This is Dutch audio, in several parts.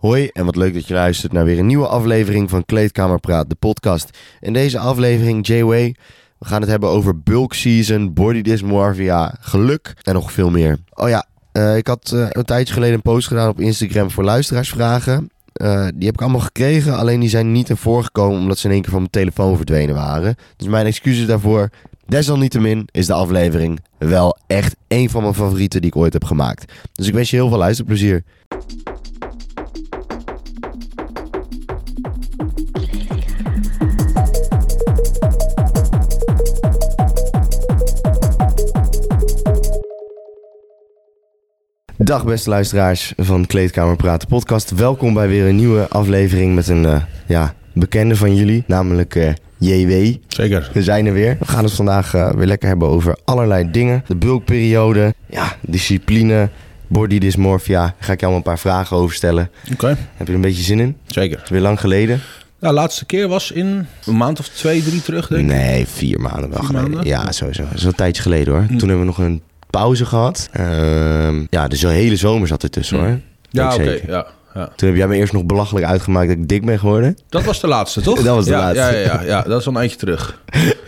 Hoi en wat leuk dat je luistert naar weer een nieuwe aflevering van Kleedkamer Praat, de podcast. In deze aflevering, J-Way, we gaan het hebben over bulk season, body dysmorphia, geluk en nog veel meer. Oh ja, eh, ik had eh, een tijdje geleden een post gedaan op Instagram voor luisteraarsvragen. Eh, die heb ik allemaal gekregen, alleen die zijn niet ervoor voorgekomen omdat ze in één keer van mijn telefoon verdwenen waren. Dus mijn excuses daarvoor. Desalniettemin is de aflevering wel echt één van mijn favorieten die ik ooit heb gemaakt. Dus ik wens je heel veel luisterplezier. Dag beste luisteraars van Kleedkamer Praten podcast. Welkom bij weer een nieuwe aflevering met een eh, ja, bekende van jullie, namelijk eh, JW. Zeker. We zijn er weer. We gaan het vandaag eh, weer lekker hebben over allerlei dingen. De bulkperiode, ja, discipline, body dysmorphia. Daar ga ik je allemaal een paar vragen over stellen. Oké, Heb je er een beetje zin in? zeker. Het is weer lang geleden. Ja, laatste keer was in een maand of twee, drie terug, denk ik. Nee, vier maanden wel Vier geleden. maanden? Ja, sowieso. Dat is wel een tijdje geleden hoor. Toen hebben we nog een pauze gehad. Ehm, ja, dus de hele zomer zat ertussen hoor. Ja, Weet ik oké. ja, ja. Toen heb jij me eerst nog belachelijk uitgemaakt dat ik dik ben geworden. Dat was de laatste, toch? Dat was de ja, laatste. Ja, ja, ja, ja, dat is al een eindje terug.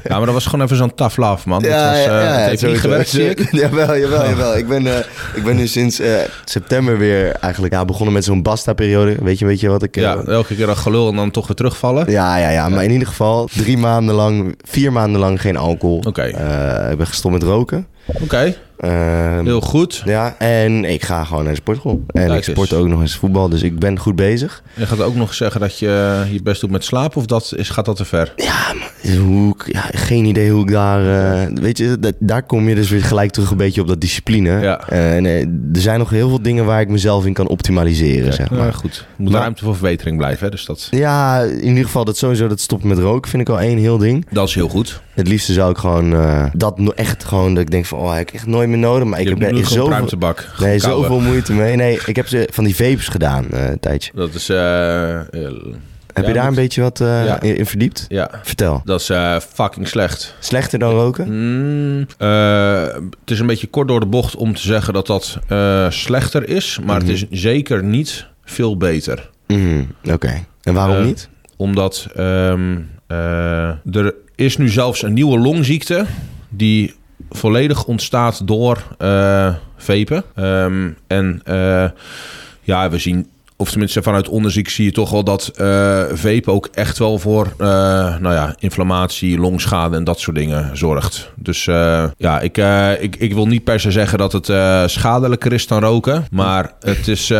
Ja, maar dat was gewoon even zo'n tough love, man. dat was, eh, het heeft niet gewerkt, zie ik. Jawel, jawel, jawel. Ik ben, eh, ik ben nu sinds eh, september weer eigenlijk ja, begonnen met zo'n basta-periode. Weet je, weet je wat ik... Ja, elke keer een gelul en dan toch weer terugvallen. ja, ja, ja. Maar in ieder geval drie maanden lang, vier maanden lang geen alcohol. Oké. Ik ben gestopt met roken. Oké, Ehm, heel goed. Ja, en ik ga gewoon naar de sportschool. En Kijk ik sport eens. ook nog eens voetbal, dus ik ben goed bezig. Je gaat ook nog zeggen dat je je best doet met slapen, of dat is, gaat dat te ver? Ja, maar hoe ik, ja, geen idee hoe ik daar... eh, weet je, dat, daar kom je dus weer gelijk terug een beetje op dat discipline. Ja. En eh, er zijn nog heel veel dingen waar ik mezelf in kan optimaliseren, zeg Ja, maar. goed. Er moet Maar- ruimte voor verbetering blijven, hè? dus dat, Ja, in ieder geval dat sowieso dat stoppen met roken vind ik al één heel ding. dat is heel goed. Het liefste zou ik gewoon eh, dat no- echt gewoon, dat ik denk van, oh, heb ik echt nooit meer nodig. Maar ik heb er zoveel, nee, zoveel moeite mee. Nee, ik heb ze van die vapes gedaan eh, een tijdje. Dat is... eh, eh, Heb Ja, je daar een beetje wat Ja. in, verdiept? ja, Vertel. dat is fucking slecht. Slechter dan roken? Mm, het is een beetje kort door de bocht om te zeggen dat dat slechter is. Maar Mhm. het is zeker niet veel beter. Mhm, Oké. En waarom niet? Omdat ehm, eh, er is nu zelfs een nieuwe longziekte... die volledig ontstaat door. Ehm, en eh, ja, we zien... Of tenminste, vanuit onderzoek zie je toch wel dat vape ook echt wel voor eh, nou ja, inflammatie, longschade en dat soort dingen zorgt. Dus ja, ik, ik, ik wil niet per se zeggen dat het schadelijker is dan roken. Maar het is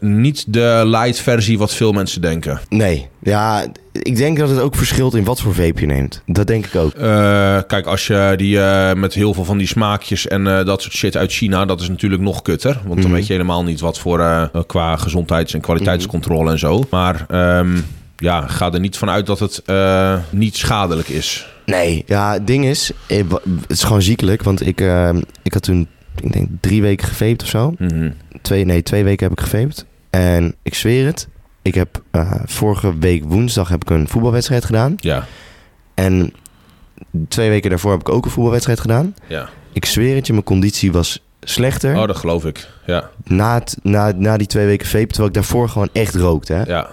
niet de light versie wat veel mensen denken. Nee. Ja, ik denk dat het ook verschilt in wat voor vape je neemt. Dat denk ik ook. Eh, kijk, als je die eh, met heel veel van die smaakjes en eh, dat soort shit uit China, dat is natuurlijk nog kutter. Want dan Mhm. weet je helemaal niet wat voor qua gezondheids- en kwaliteitscontrole en zo. Maar ehm, ja, ga er niet van uit dat het niet schadelijk is. Nee. Ja, het ding is, het is gewoon ziekelijk. Want ik, eh, ik had toen, ik denk drie weken gevaped of zo. Mhm. Twee, nee, twee weken heb ik gevaped. En ik zweer het. Ik heb eh, vorige week woensdag heb ik een voetbalwedstrijd gedaan. Ja, En twee weken daarvoor heb ik ook een voetbalwedstrijd gedaan. ja. Ik zweer het je, mijn conditie was slechter Oh, dat geloof ik. Ja, na, het, na, na die twee weken vape. Terwijl ik daarvoor gewoon echt rookte. Hè? ja,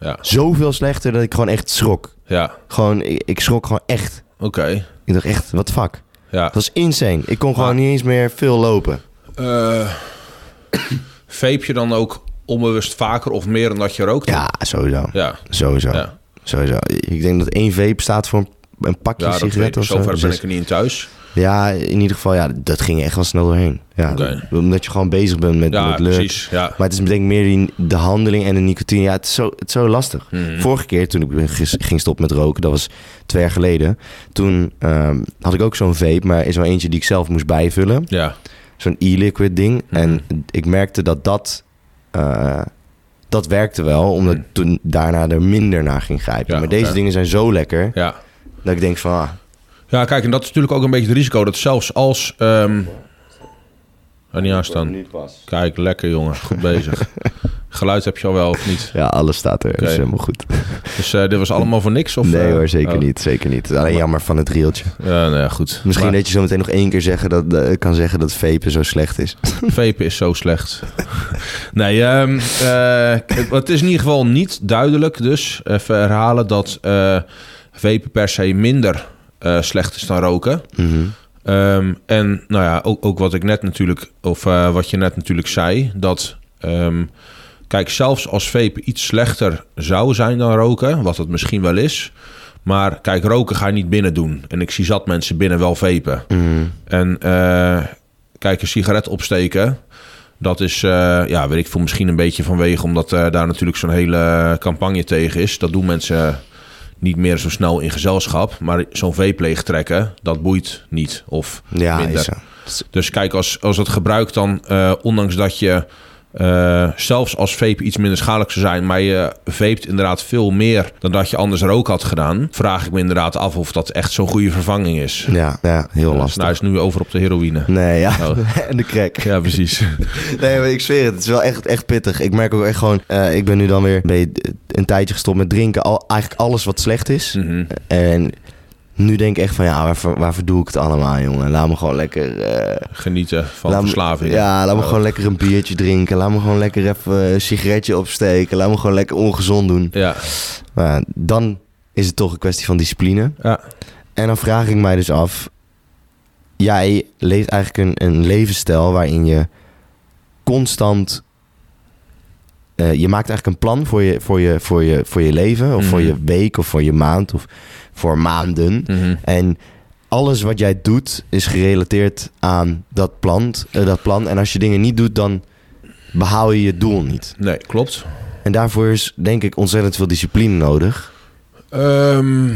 ja, Zoveel slechter dat ik gewoon echt schrok. ja. Gewoon, ik, ik schrok gewoon echt. Oké. Ik dacht echt, wat fuck. Ja. Dat was insane. Ik kon gewoon niet eens meer veel lopen. Vape je dan ook onbewust vaker of meer dan dat je rookt? Ja, sowieso. Ja, Sowieso. ja. sowieso. Ik denk dat één vape staat voor een- pakje ja sigaretten of zo. Zover ben Dus- ik er niet in thuis. Ja, in ieder geval, ja, dat ging echt wel snel doorheen. Ja. Omdat je gewoon bezig bent met, Ja, met lurk. precies. Ja. Maar het is denk ik meer die, de handeling en de nicotine. Ja, het is zo, het is zo lastig. Mhm. Vorige keer toen ik ging stoppen met roken, dat was twee jaar geleden. Toen ehm, had ik ook zo'n vape, maar is wel eentje die ik zelf moest bijvullen. Ja, Zo'n e-liquid ding. Mhm. En ik merkte dat dat... eh, dat werkte wel, omdat ik toen daarna er minder naar ging grijpen. Ja, maar deze dingen zijn zo lekker, ja. dat ik denk van... Ah, Ja, kijk, en dat is natuurlijk ook een beetje het risico dat zelfs als. ehm er niet aanstaan. Kijk, lekker jongen, goed bezig. Geluid heb je al wel of niet? Ja, alles staat er. Is helemaal goed. Dus eh, dit was allemaal voor niks? Of, nee eh, hoor, zeker oh. niet. Zeker niet. Alleen jammer van het rieltje. Ja, nou ja, goed. Misschien Maar dat je zo meteen nog één keer zeggen dat, eh, kan zeggen dat vapen zo slecht is. vapen is zo slecht. nee, eh, het is in ieder geval niet duidelijk dus, even herhalen, dat vapen per se minder slecht is dan roken. Mhm. Ehm, en nou ja, ook, ook wat ik net natuurlijk, of wat je net natuurlijk zei, dat ehm, kijk, zelfs als vape iets slechter zou zijn dan roken, wat het misschien wel is, maar kijk, roken ga je niet binnen doen. En ik zie zat mensen binnen wel vapen. Mhm. En eh, kijk, een sigaret opsteken. Dat is, eh, ja, weet ik veel, misschien een beetje vanwege... omdat eh, daar natuurlijk zo'n hele campagne tegen is. Dat doen mensen niet meer zo snel in gezelschap. Maar zo'n vape leegtrekken, dat boeit niet. Of Ja, minder. is. Dus kijk, als, als het gebruik dan, ondanks dat je eh, zelfs als vape iets minder schadelijk zou zijn, maar je vapet inderdaad veel meer dan dat je anders rook had gedaan, vraag ik me inderdaad af of dat echt zo'n goede vervanging is. Ja, ja heel Dus lastig. nou is nu over op de heroïne. Nee, ja. Oh. en de crack. Ja, precies. Nee, maar ik zweer het. Het is wel echt, echt pittig. Ik merk ook echt gewoon... eh, ik ben nu dan weer een, een tijdje gestopt met drinken. Al, eigenlijk alles wat slecht is. Mhm. En nu denk ik echt van... Ja, waarvoor, waarvoor doe ik het allemaal, jongen? Laat me gewoon lekker... eh, Genieten van laat me- verslaving. Ja, laat me Oh. gewoon lekker een biertje drinken. Laat me gewoon lekker even een sigaretje opsteken. Laat me gewoon lekker ongezond doen. Ja, Maar dan is het toch een kwestie van discipline. ja. En dan vraag ik mij dus af... Jij leeft eigenlijk een, een levensstijl waarin je constant... eh, je maakt eigenlijk een plan voor je, voor je, voor je, voor je leven. Of voor Mhm. je week of voor je maand of voor maanden. Mhm. En alles wat jij doet is gerelateerd aan dat plan, eh, dat plan. En als je dingen niet doet, dan behaal je je doel niet. Nee, klopt. En daarvoor is denk ik ontzettend veel discipline nodig. Ehm, nou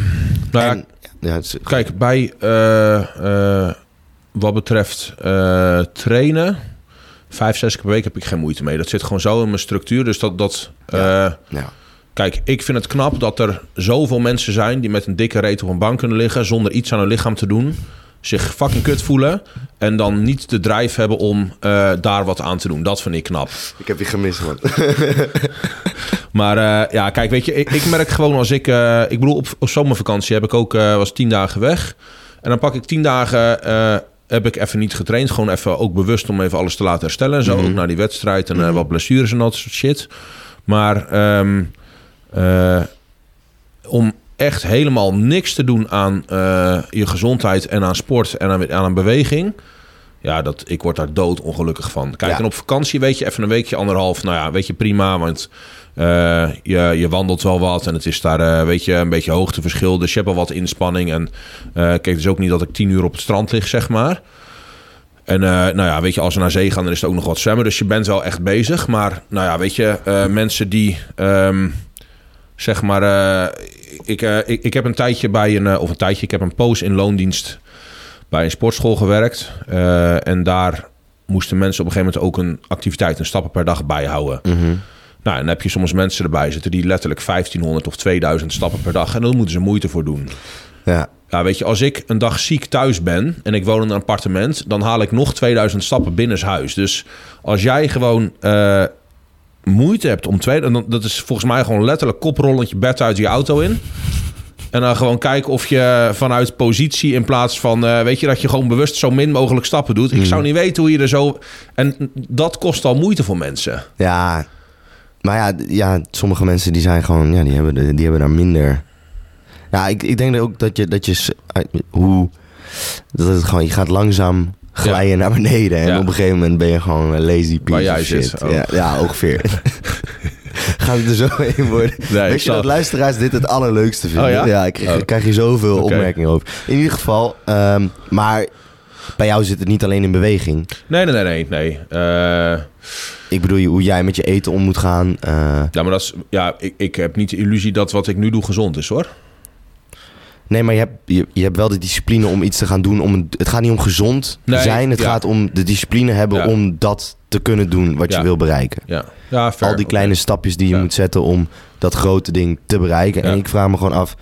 ja, en, ja, het is- Kijk, bij eh, eh, wat betreft eh, trainen, vijf, zes keer per week heb ik geen moeite mee. Dat zit gewoon zo in mijn structuur. Dus dat, dat eh, ja. kijk, ik vind het knap dat er zoveel mensen zijn die met een dikke reet op een bank kunnen liggen zonder iets aan hun lichaam te doen. Zich fucking kut voelen en dan niet de drive hebben om eh, daar wat aan te doen. Dat vind ik knap. Ik heb je gemist, man. Maar eh, ja, kijk, weet je, ik, ik merk gewoon als ik... ik bedoel, op, op zomervakantie heb ik ook... was tien dagen weg. En dan pak ik tien dagen... heb ik even niet getraind. Gewoon even ook bewust om even alles te laten herstellen. En zo, Mhm. ook naar die wedstrijd. En eh, wat blessures en dat soort shit. Maar ehm, eh, om echt helemaal niks te doen aan eh, je gezondheid... en aan sport en aan, aan een beweging... Ja, dat, ik word daar dood ongelukkig van. Kijk, Ja. en op vakantie weet je even een weekje, anderhalf. Nou ja, weet je, prima. Want eh, je, je wandelt wel wat en het is daar, eh, weet je, een beetje hoogteverschil. Dus je hebt wel wat inspanning. En eh, kijk, het is ook niet dat ik tien uur op het strand lig, zeg maar. En nou ja, weet je, als we naar zee gaan, dan is er ook nog wat zwemmen. Dus je bent wel echt bezig. Maar nou ja, weet je, mensen die, ehm, zeg maar... ik, ik, ik heb een tijdje bij een, of een tijdje, ik heb een poos in loondienst bij een sportschool gewerkt. Eh, en daar moesten mensen op een gegeven moment ook een activiteit, een stappen per dag bijhouden. Mhm. Nou, en dan heb je soms mensen erbij zitten die letterlijk 1500 of 2000 stappen per dag. En dan moeten ze moeite voor doen. Ja, Ja, weet je, als ik een dag ziek thuis ben en ik woon in een appartement, dan haal ik nog 2000 stappen binnenshuis. Dus als jij gewoon eh, moeite hebt om twee, dan, dat is volgens mij gewoon letterlijk koprollend je bed uit je auto in. En dan gewoon kijken of je vanuit positie in plaats van, eh, weet je, dat je gewoon bewust zo min mogelijk stappen doet. Ik zou niet weten hoe je er zo. En dat kost al moeite voor mensen. ja. Maar ja, ja, sommige mensen die zijn gewoon, ja, die hebben, die hebben daar minder. Ja, ik, ik denk ook dat je, dat je, uit- hoe, dat het gewoon, je gaat langzaam glijden naar beneden. En Ja. op een gegeven moment ben je gewoon lazy piece Waar jij of shit. zit, oh. Ja, ja, ongeveer. Gaat het er zo in worden? Nee, ik Weet je dat luisteraars dit het allerleukste vinden? Oh ja? ik krijg, Oh. krijg je zoveel opmerkingen over. In ieder geval, ehm, maar bij jou zit het niet alleen in beweging. Nee, nee, nee, nee. nee. Eh, Ik bedoel, hoe jij met je eten om moet gaan. eh, ja, maar dat is, ja, ik, ik heb niet de illusie dat wat ik nu doe gezond is hoor. nee, maar je hebt, je, je hebt wel de discipline om iets te gaan doen. Om, het gaat niet om gezond Nee, zijn. Het ja. gaat om de discipline hebben Ja. om dat te kunnen doen wat Ja. je wil bereiken. Ja, ja fair. Al die kleine stapjes die je Ja. moet zetten om dat grote ding te bereiken. En ik vraag me gewoon af,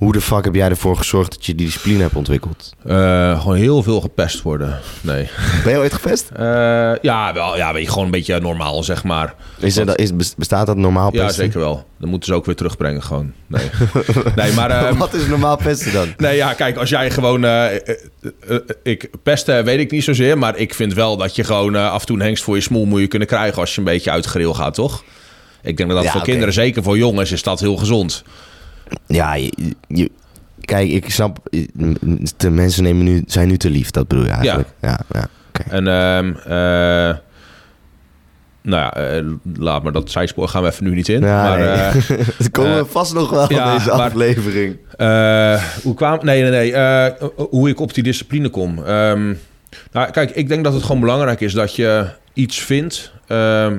Hoe de fuck heb jij ervoor gezorgd dat je die discipline hebt ontwikkeld? Eh, gewoon heel veel gepest worden. Nee. Ben je ooit gepest? Eh, ja, wel, ja, weet je, gewoon een beetje normaal, zeg maar. Is er, is, bestaat dat normaal pesten? Ja, zeker wel. Dan moeten ze ook weer terugbrengen, gewoon. Nee, nee maar... ehm, Wat is normaal pesten dan? Nee, ja, kijk, als jij gewoon... eh, ik pesten weet ik niet zozeer, maar ik vind wel dat je gewoon af en toe een hengst voor je smoel moet je kunnen krijgen als je een beetje uit grill gaat, toch? Ik denk dat dat Ja, voor kinderen, zeker voor jongens, is dat heel gezond. Ja, je, je- kijk, ik snap... De mensen nemen nu, zijn nu te lief, dat bedoel je eigenlijk. Ja, ja. En ehm eh, nou ja, eh, laat maar dat zijspoor gaan we even nu niet in. Ja, maar nee. eh, Dat komen we vast nog wel ja, in deze maar- aflevering. Hoe kwam... Nee, nee, nee. hoe ik op die discipline kom. Ehm, nou, kijk, ik denk dat het gewoon belangrijk is dat je iets vindt... ehm,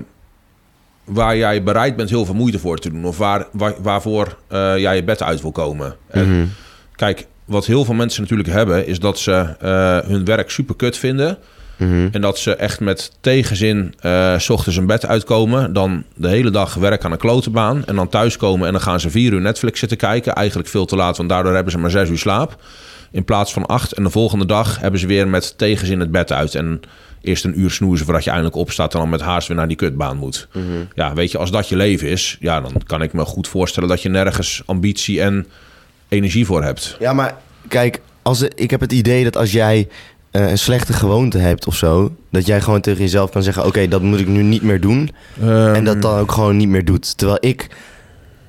waar jij bereid bent heel veel moeite voor te doen. Of waar, waar, waarvoor eh, jij je bed uit wil komen. En Mhm. kijk, wat heel veel mensen natuurlijk hebben... is dat ze eh, hun werk super kut vinden... Mhm. En dat ze echt met tegenzin eh, s ochtends een bed uitkomen. Dan de hele dag werken aan een klotenbaan. En dan thuiskomen en dan gaan ze vier uur Netflix zitten kijken. Eigenlijk veel te laat, want daardoor hebben ze maar zes uur slaap. In plaats van acht. En de volgende dag hebben ze weer met tegenzin het bed uit. En eerst een uur snoezen voordat je eindelijk opstaat. En dan met haast weer naar die kutbaan moet. Ja, weet je, als dat je leven is. Ja, dan kan ik me goed voorstellen dat je nergens ambitie en energie voor hebt. Ja, maar kijk, als, ik heb het idee dat als jij eh, een slechte gewoonte hebt of zo... dat jij gewoon tegen jezelf kan zeggen... oké, dat moet ik nu niet meer doen. Ehm, en dat dan ook gewoon niet meer doet. Terwijl ik...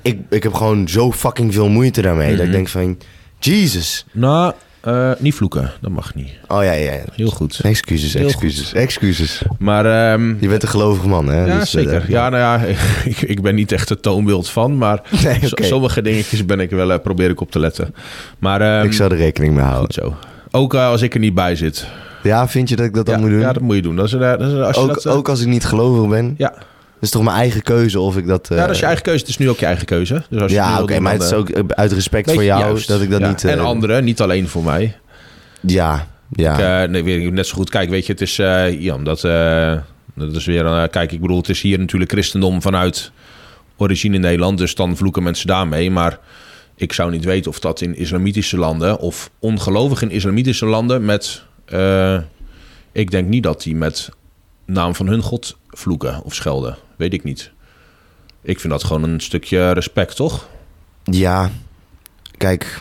Ik, ik heb gewoon zo fucking veel moeite daarmee. Dat ik Mhm. denk van... Jesus. Nou, eh, niet vloeken. Dat mag niet. Oh ja, ja. ja. Heel goed. Excuses, Heel excuses, excuses. Maar... ehm, Je bent een gelovig man, hè? Ja, Dus, zeker. eh, Ja, nou ja, ik, ik ben niet echt het toonbeeld van, maar Nee, sommige dingetjes ben ik wel, eh, probeer ik op te letten. Maar ehm, Ik zou er rekening mee houden. goed zo. Ook als ik er niet bij zit. Ja, vind je dat ik dat dan ja, moet doen? ja, dat moet je doen. Dat is, dat is, als je ook, dat, ook als ik niet gelovig ben? Ja. Is toch mijn eigen keuze of ik dat... eh, ja, dat is je eigen keuze. Het is nu ook je eigen keuze. Dus als je Ja, oké, maar het is eh, ook uit respect voor jou juist. dat ik dat Ja, niet... eh, En anderen, niet alleen voor mij. Ja, ja. Ik, eh, nee, weet ik net zo goed. Kijk, weet je, het is... eh ja, omdat, eh, dat is weer... een, eh, kijk, ik bedoel, het is hier natuurlijk christendom vanuit origine in Nederland. Dus dan vloeken mensen daarmee. Maar ik zou niet weten of dat in islamitische landen... of ongelovig in islamitische landen met... eh, ik denk niet dat die met naam van hun god vloeken of schelden. Weet ik niet. Ik vind dat gewoon een stukje respect, toch? Ja, kijk...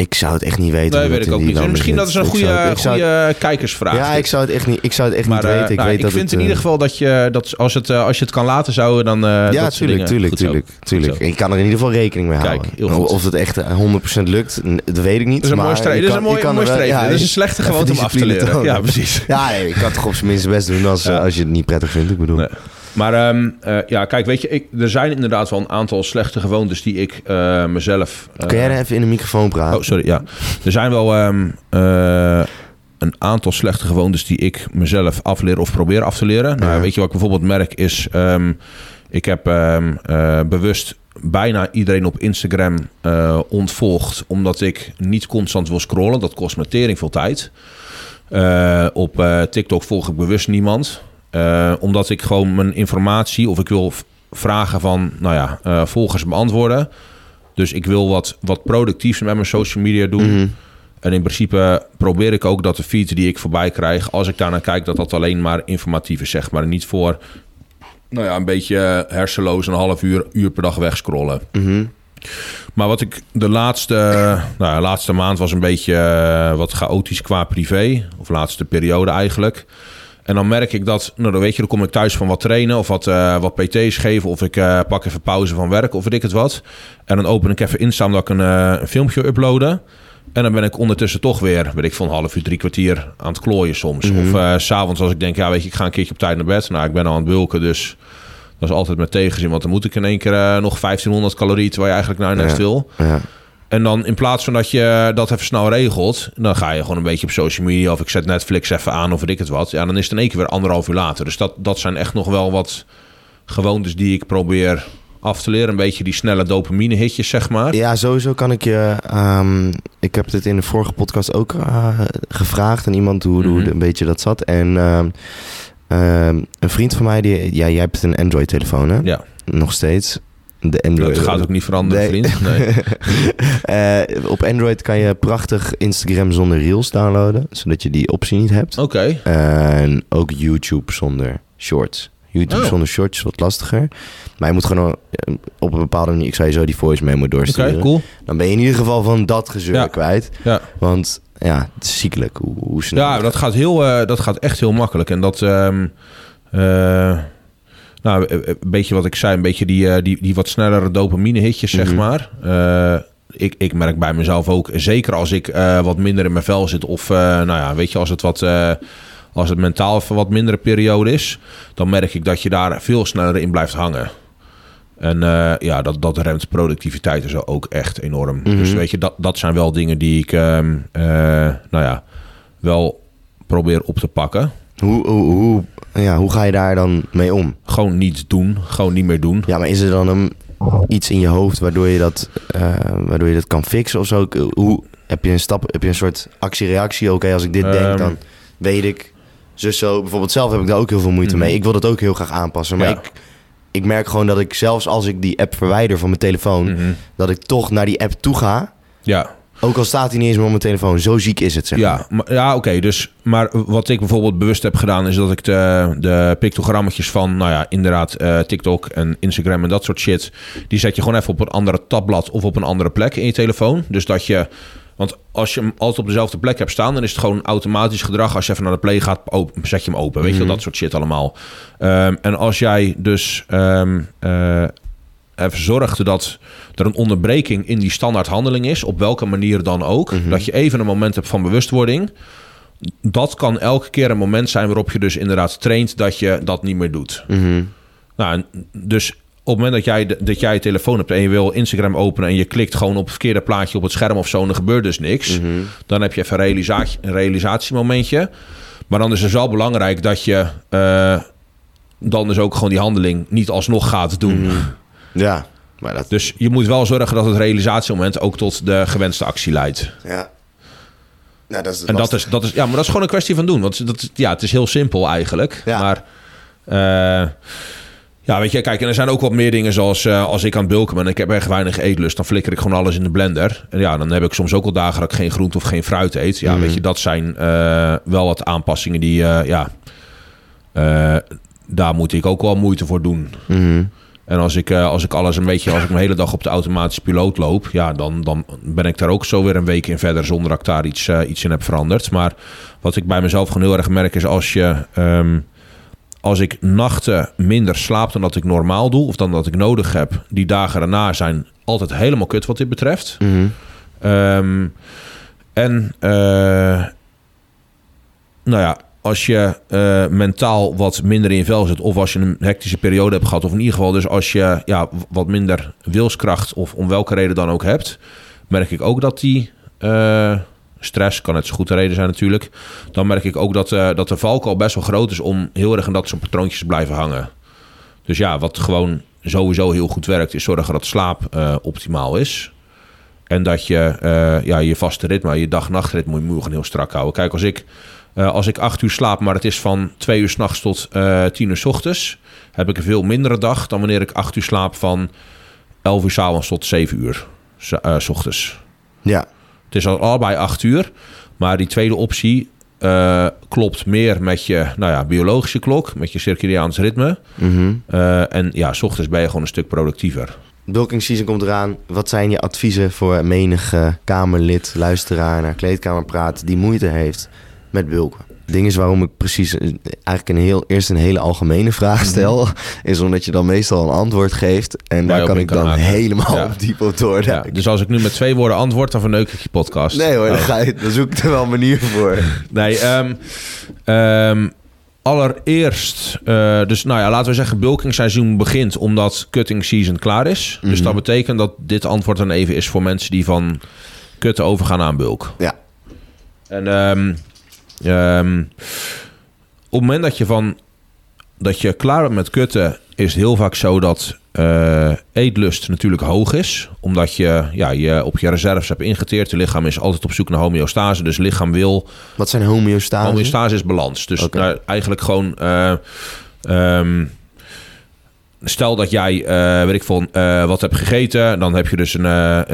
Ik zou het echt niet weten. Nee, weet ik ook niet. Misschien dat is een goede, het- het- goede kijkersvraag. Ja, dit. ik zou het echt niet, ik zou het echt Maar niet eh, weten. Ik, nou, weet ik dat vind het, in eh, ieder geval dat je dat als het eh, als je het kan laten zou dan eh ja, dat tuurlijk, tuurlijk, tuurlijk, tuurlijk. Ik kan er in ieder geval rekening mee Kijk, houden. heel goed. Of het echt eh, 100% lukt, dat weet ik niet. Dat is een maar mooi streven. Dat is een kan- mooi, streven. dat is een slechte gewoonte om af te leren. Ja, precies. Ja, ik kan toch op zijn minst best doen eh, als je het niet prettig vindt. Ik bedoel. Maar ehm, eh, ja, kijk, weet je, ik, er zijn inderdaad wel een aantal slechte gewoontes die ik eh, mezelf. eh, Kun jij er even in de microfoon praten? Oh, sorry, ja. Er zijn wel ehm, eh, een aantal slechte gewoontes die ik mezelf afleer of probeer af te leren. Nou, weet je wat ik bijvoorbeeld merk is... ehm, ik heb bewust bijna iedereen op Instagram ontvolgd... omdat ik niet constant wil scrollen. Dat kost me tering veel tijd. Op TikTok volg ik bewust niemand. Eh, omdat ik gewoon mijn informatie... of ik wil vragen van, nou ja, eh, volgers beantwoorden... Dus ik wil wat, wat productiefs met mijn social media doen. Mhm. En in principe probeer ik ook dat de feed die ik voorbij krijg, als ik daarnaar kijk, dat dat alleen maar informatief is, zeg maar. Niet voor, nou ja, een beetje hersenloos een half uur, uur per dag wegscrollen. Mhm. Maar wat ik de laatste, nou, laatste maand was een beetje eh, wat chaotisch qua privé. Of laatste periode eigenlijk. En dan merk ik dat, nou dan weet je, dan kom ik thuis van wat trainen of wat, eh, wat PT's geven. Of ik eh, pak even pauze van werk of weet ik het wat. En dan open ik even Insta omdat ik een, eh, een filmpje uploaden. En dan ben ik ondertussen toch weer, weet ik van half uur, drie kwartier aan het klooien soms. Mhm. Of s s'avonds als ik denk, ja weet je, ik ga een keertje op tijd naar bed. Nou, ik ben al aan het bulken, dus dat is altijd met tegenzin. Want dan moet ik in één keer nog 1500 calorieën, terwijl je eigenlijk naar nest Ja. wil. Ja. En dan in plaats van dat je dat even snel regelt, dan ga je gewoon een beetje op social media of ik zet Netflix even aan of weet ik het wat. Ja, dan is het in één keer weer anderhalf uur later. Dus dat, dat zijn echt nog wel wat gewoontes die ik probeer af te leren. Een beetje die snelle dopamine hitjes, zeg maar. Ja, sowieso kan ik je. ehm, ik heb dit in de vorige podcast ook eh, gevraagd aan iemand hoe, hoe Mhm. een beetje dat zat. En ehm, ehm, een vriend van mij, die, ja, jij hebt een Android-telefoon, hè? Ja. Nog steeds. De Android. Dat gaat ook niet veranderen, Nee. vriend. Nee. Eh, op Android kan je prachtig Instagram zonder Reels downloaden, zodat je die optie niet hebt. Oké. En ook YouTube zonder shorts. YouTube Oh. zonder shorts is wat lastiger. Maar je moet gewoon eh, op een bepaalde manier... Ik zou je zo die voice memo Oké, doorsturen. cool. Dan ben je in ieder geval van dat gezeur Ja. kwijt. Ja. Want ja, het is ziekelijk hoe, hoe snel... Ja, dat gaat, heel, eh, dat gaat echt heel makkelijk. En dat... ehm, eh, nou, eh, een beetje wat ik zei, een beetje die, eh, die, die wat snellere dopamine-hitjes, zeg Mhm. maar. Eh, ik, ik merk bij mezelf ook, zeker als ik eh, wat minder in mijn vel zit... of, eh, nou ja, weet je, als het wat... eh, als het mentaal even wat mindere periode is... dan merk ik dat je daar veel sneller in blijft hangen. En eh, ja, dat, dat remt productiviteit en zo ook echt enorm. Mhm. Dus weet je, dat, dat zijn wel dingen die ik, ehm, eh, nou ja, wel probeer op te pakken. Hoe, hoe, hoe, ja, hoe ga je daar dan mee om? Gewoon niet doen, gewoon niet meer doen. Ja, maar is er dan een, iets in je hoofd waardoor je dat, eh, waardoor je dat kan fixen of zo? Hoe, heb je een stap, heb je een soort actie-reactie? Oké, als ik dit denk, Ehm. dan weet ik. Zus zo, bijvoorbeeld zelf heb ik daar ook heel veel moeite Mhm. mee. Ik wil dat ook heel graag aanpassen. Maar Ja. ik, ik merk gewoon dat ik zelfs als ik die app verwijder van mijn telefoon, Mhm. dat ik toch naar die app toe ga. Ja, Ook al staat hij niet eens meer op mijn telefoon. Zo ziek is het, zeg maar. ja, maar, ja oké. dus, maar wat ik bijvoorbeeld bewust heb gedaan... is dat ik de, de pictogrammetjes van, nou ja, inderdaad... eh, TikTok en Instagram en dat soort shit... die zet je gewoon even op een andere tabblad... of op een andere plek in je telefoon. Dus dat je... Want als je hem altijd op dezelfde plek hebt staan... dan is het gewoon automatisch gedrag. Als je even naar de play gaat, open, zet je hem open. Weet je wel, dat soort shit allemaal. Ehm, en als jij dus... ehm, eh, zorgt dat er een onderbreking in die standaard handeling is, op welke manier dan ook, dat je even een moment hebt van bewustwording. Dat kan elke keer een moment zijn waarop je dus inderdaad traint dat je dat niet meer doet. Mhm. Nou, dus op het moment dat jij, dat jij je telefoon hebt en je wil Instagram openen en je klikt gewoon op het verkeerde plaatje op het scherm of zo en er gebeurt dus niks, dan heb je even een, realisatie, een realisatiemomentje. Maar dan is het wel belangrijk dat je eh, dan dus ook gewoon die handeling niet alsnog gaat doen. Ja, maar dat... Dus je moet wel zorgen dat het realisatiemoment ook tot de gewenste actie leidt. Ja. Nou, dat is En dat is, dat is, ja, maar dat is gewoon een kwestie van doen. Want dat, ja, het is heel simpel eigenlijk. Ja. Maar eh, ja, weet je, kijk, en er zijn ook wat meer dingen zoals eh, als ik aan het bulken ben en ik heb erg weinig eetlust, dan flikker ik gewoon alles in de blender. En ja, dan heb ik soms ook al dagen dat ik geen groente of geen fruit eet. Ja, Mhm. weet je, dat zijn eh, wel wat aanpassingen die, ja, daar moet ik ook wel moeite voor doen. Mhm. En als ik, eh, als ik alles een beetje, als ik mijn hele dag op de automatische piloot loop, ja, dan, dan ben ik daar ook zo weer een week in verder zonder dat ik daar iets, eh, iets in heb veranderd. Maar wat ik bij mezelf gewoon heel erg merk is als je, ehm, als ik nachten minder slaap dan dat ik normaal doe, of dan dat ik nodig heb, die dagen daarna zijn altijd helemaal kut wat dit betreft. Mhm. Ehm, en eh, nou ja, als je eh, mentaal wat minder in vel zit, of als je een hectische periode hebt gehad, of in ieder geval dus als je ja, wat minder wilskracht of om welke reden dan ook hebt, merk ik ook dat die eh, stress, kan net zo goed de reden zijn natuurlijk, dan merk ik ook dat, eh, dat de valkuil best wel groot is om heel erg in dat soort patroontjes te blijven hangen. Dus ja, wat gewoon sowieso heel goed werkt, is zorgen dat slaap optimaal is. En dat je ja, je vaste ritme, je dag-nachtritme moet je heel strak houden. Kijk, als ik, als ik acht uur slaap, maar het is van twee uur s'nachts tot eh tien uur s ochtends, heb ik een veel mindere dag dan wanneer ik acht uur slaap van elf uur s avonds tot zeven uur s, eh, ochtends. Ja. Het is al allebei acht uur, maar die tweede optie eh, klopt meer met je nou ja, biologische klok, met je circadiaans ritme. Mhm. Eh, en ja, s ochtends ben je gewoon een stuk productiever. Bulking season komt eraan. Wat zijn je adviezen voor menig eh, Kamerlid, luisteraar naar Kleedkamerpraat die moeite heeft met bulken? Het ding is waarom ik precies eh, eigenlijk een heel, eerst een hele algemene vraag stel, is omdat je dan meestal een antwoord geeft en daar kan ik kan dan helemaal Ja. diep op Ja, doorduiken. dus als ik nu met twee woorden antwoord, dan verneuk ik je podcast. Nee hoor, Oh. dan, ga je, dan zoek ik er wel een manier voor. Nee, ehm, ehm, allereerst, eh, dus nou ja, laten we zeggen, bulking seizoen begint omdat cutting season klaar is. Dus Mhm. dat betekent dat dit antwoord dan even is voor mensen die van kutten overgaan aan bulk. Ja. En ehm, ehm, op het moment dat je van dat je klaar bent met kutten, is het heel vaak zo dat eh, eetlust natuurlijk hoog is. Omdat je, ja, je op je reserves hebt ingeteerd. Je lichaam is altijd op zoek naar homeostase. Dus lichaam wil Wat zijn homeostase? Homeostase is balans. Dus nou, eigenlijk gewoon... eh, ehm, stel dat jij, eh, weet ik eh, wat hebt gegeten. Dan heb je dus een,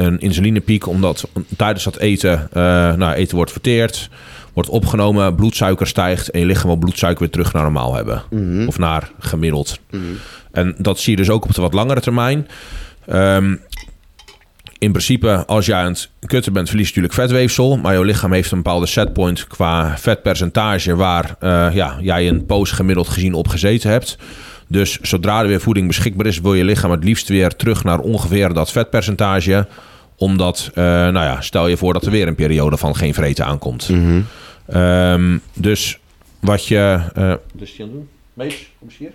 een insulinepiek. Omdat tijdens dat eten, nou, eten wordt verteerd. Wordt opgenomen, bloedsuiker stijgt. En je lichaam wil bloedsuiker weer terug naar normaal hebben. Of naar gemiddeld. En dat zie je dus ook op de wat langere termijn. Ehm, in principe, als jij aan het kutten bent, verlies je natuurlijk vetweefsel. Maar jouw lichaam heeft een bepaalde setpoint qua vetpercentage... waar eh, ja, jij een poos gemiddeld gezien op gezeten hebt. Dus zodra er weer voeding beschikbaar is... wil je lichaam het liefst weer terug naar ongeveer dat vetpercentage. Omdat, eh, nou ja, stel je voor dat er weer een periode van geen vreten aankomt. Ehm, dus wat je... eh dus die aan het doen? Mees, kom eens hier.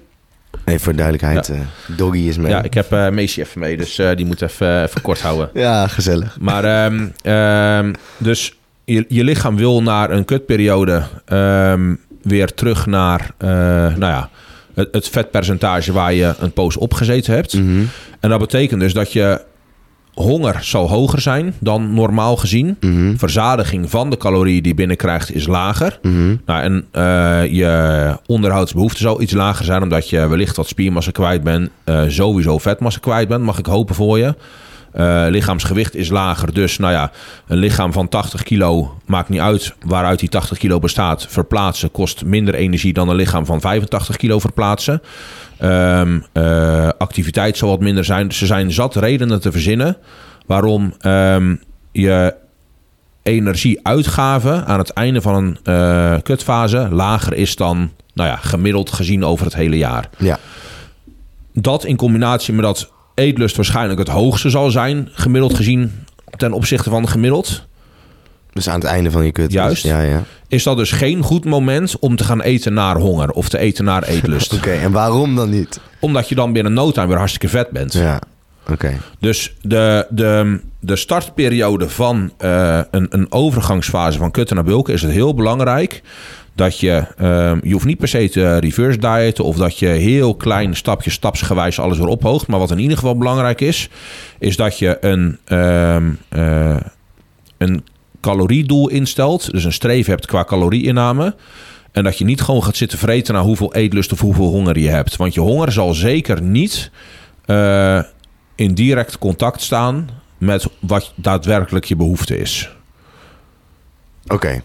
Even voor duidelijkheid, eh, Doggy is mee. Ja, ik heb eh Meesje even mee, dus eh, die moet even, even kort houden. Ja, gezellig. Maar ehm, ehm, dus je, je lichaam wil naar een kutperiode ehm, weer terug naar eh, nou ja, het, het vetpercentage waar je een poos op gezeten hebt. Mhm. En dat betekent dus dat je honger zal hoger zijn dan normaal gezien. Mhm. Verzadiging van de calorieën die je binnenkrijgt is lager. Mhm. Nou, en eh, je onderhoudsbehoefte zal iets lager zijn, omdat je wellicht wat spiermassa kwijt bent, eh, sowieso vetmassa kwijt bent, mag ik hopen voor je. Eh, lichaamsgewicht is lager, dus nou ja, een lichaam van 80 kilo maakt niet uit waaruit die 80 kilo bestaat. Verplaatsen kost minder energie dan een lichaam van 85 kilo verplaatsen. Ehm, eh, activiteit zal wat minder zijn. Dus er zijn zat redenen te verzinnen waarom ehm, je energieuitgave aan het einde van een eh, kutfase lager is dan nou ja, gemiddeld gezien over het hele jaar. Ja. Dat in combinatie met dat eetlust waarschijnlijk het hoogste zal zijn, gemiddeld gezien ten opzichte van gemiddeld, Dus aan het einde van je kut. Juist. Ja, ja. is dat dus geen goed moment om te gaan eten naar honger of te eten naar eetlust. Oké, en waarom dan niet? Omdat je dan binnen no time weer hartstikke vet bent. Ja, oké. Dus de, de, de startperiode van eh, een, een overgangsfase van kutten naar bulken is het heel belangrijk dat je, ehm, je hoeft niet per se te reverse dieten of dat je heel klein stapje, stapsgewijs alles weer ophoogt. Maar wat in ieder geval belangrijk is, is dat je een, ehm, eh, een caloriedoel instelt. Dus een streven hebt qua calorieinname. En dat je niet gewoon gaat zitten vreten naar hoeveel eetlust of hoeveel honger je hebt. Want je honger zal zeker niet eh, in direct contact staan met wat daadwerkelijk je behoefte is. Oké.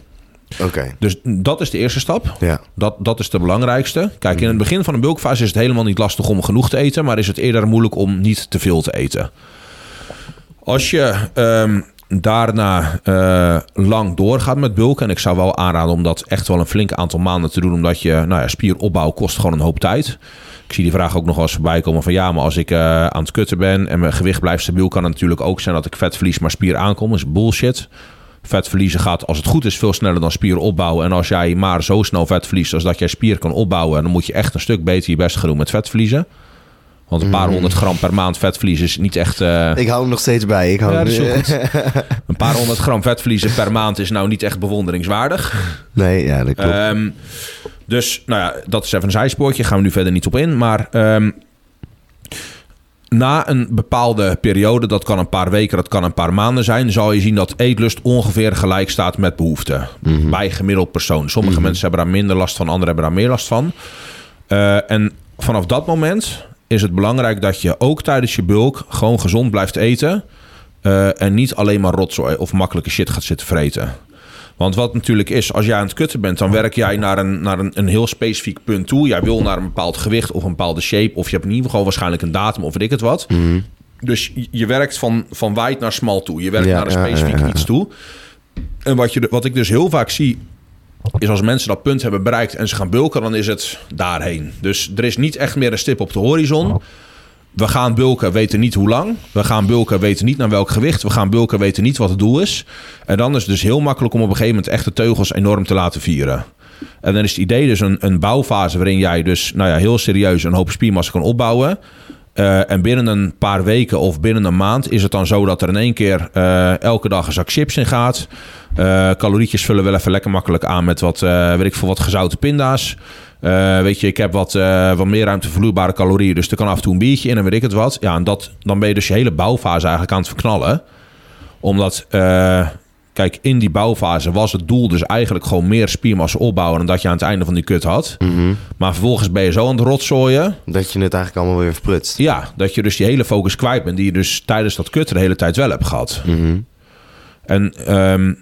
Oké. Dus dat is de eerste stap. Ja. Dat, dat is de belangrijkste. Kijk, in het begin van een bulkfase is het helemaal niet lastig om genoeg te eten, maar is het eerder moeilijk om niet te veel te eten. Als je ehm, daarna eh, lang doorgaat met bulken, en ik zou wel aanraden om dat echt wel een flink aantal maanden te doen, omdat je, nou ja, spieropbouw kost gewoon een hoop tijd. Ik zie die vraag ook nog wel eens voorbij komen van ja, maar als ik eh, aan het kutten ben en mijn gewicht blijft stabiel, kan het natuurlijk ook zijn dat ik vet verlies, maar spier aankom. Dat is bullshit. Vet verliezen gaat, als het goed is, veel sneller dan spier opbouwen. En als jij maar zo snel vet verliest als dat jij spier kan opbouwen, dan moet je echt een stuk beter je best gaan doen met vet verliezen. Want een paar honderd gram per maand vet verliezen is niet echt. eh, Ik hou hem nog steeds bij. Ik hou ja. Een paar honderd gram vet verliezen per maand is nou niet echt bewonderingswaardig. Nee, ja, dat klopt. Ehm, dus, nou ja, dat is even een zijspoortje. Gaan we nu verder niet op in. Maar ehm, na een bepaalde periode, dat kan een paar weken, dat kan een paar maanden zijn, zal je zien dat eetlust ongeveer gelijk staat met behoefte. Bij gemiddeld persoon. Sommige mensen hebben daar minder last van, anderen hebben daar meer last van. Eh, en vanaf dat moment is het belangrijk dat je ook tijdens je bulk gewoon gezond blijft eten. eh, en niet alleen maar rotzooi of makkelijke shit gaat zitten vreten. Want wat natuurlijk is, als jij aan het kutten bent, dan werk jij naar een, naar een, een heel specifiek punt toe. Jij wil naar een bepaald gewicht of een bepaalde shape. Of je hebt in ieder geval waarschijnlijk een datum of weet ik het wat. Dus je- werkt van, van wijd naar smal toe. Je werkt Ja, naar een specifiek ja. iets toe. En wat, je, wat ik dus heel vaak zie, is als mensen dat punt hebben bereikt en ze gaan bulken, dan is het daarheen. Dus er is niet echt meer een stip op de horizon. We gaan bulken, weten niet hoe lang. We gaan bulken, weten niet naar welk gewicht. We gaan bulken, weten niet wat het doel is. En dan is het dus heel makkelijk om op een gegeven moment echt de teugels enorm te laten vieren. En dan is het idee dus een, een bouwfase waarin jij dus nou ja, heel serieus een hoop spiermassa kan opbouwen. Eh, en binnen een paar weken of binnen een maand is het dan zo dat er in één keer eh, elke dag een zak chips in gaat. Eh, calorietjes vullen wel even lekker makkelijk aan met wat, weet ik veel, wat gezouten pinda's. Eh, weet je, ik heb wat, eh, wat meer ruimte voor vloeibare calorieën, dus er kan af en toe een biertje in en weet ik het wat. Ja, en dat, dan ben je dus je hele bouwfase eigenlijk aan het verknallen. Omdat, eh, kijk, in die bouwfase was het doel dus eigenlijk gewoon meer spiermassa opbouwen... dan dat je aan het einde van die kut had. Mhm. Maar vervolgens ben je zo aan het rotzooien... Dat je het eigenlijk allemaal weer verprutst. Ja, dat je dus die hele focus kwijt bent... die je dus tijdens dat kutten de hele tijd wel hebt gehad. Mhm. En ehm,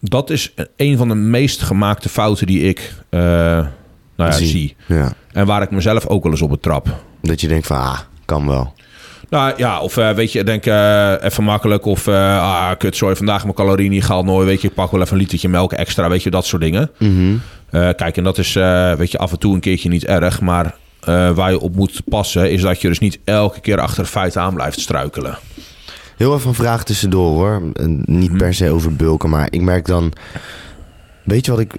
dat is een van de meest gemaakte fouten die ik nou ja, Zie. zie. Ja. En waar ik mezelf ook wel eens op betrap. Dat je denkt van, ah, kan wel. Nou ja, of eh, weet je, denk eh, even makkelijk. Of eh ah, kut, sorry, vandaag mijn calorieën niet gehaald. Nooit, weet je, ik pak wel even een litertje melk extra. Weet je, dat soort dingen. Mhm. Kijk, en dat is, weet je, af en toe een keertje niet erg. Maar waar je op moet passen, is dat je dus niet elke keer achter feiten aan blijft struikelen. Heel even een vraag tussendoor hoor. Niet Mhm. per se over bulken, maar ik merk dan... Weet je wat ik...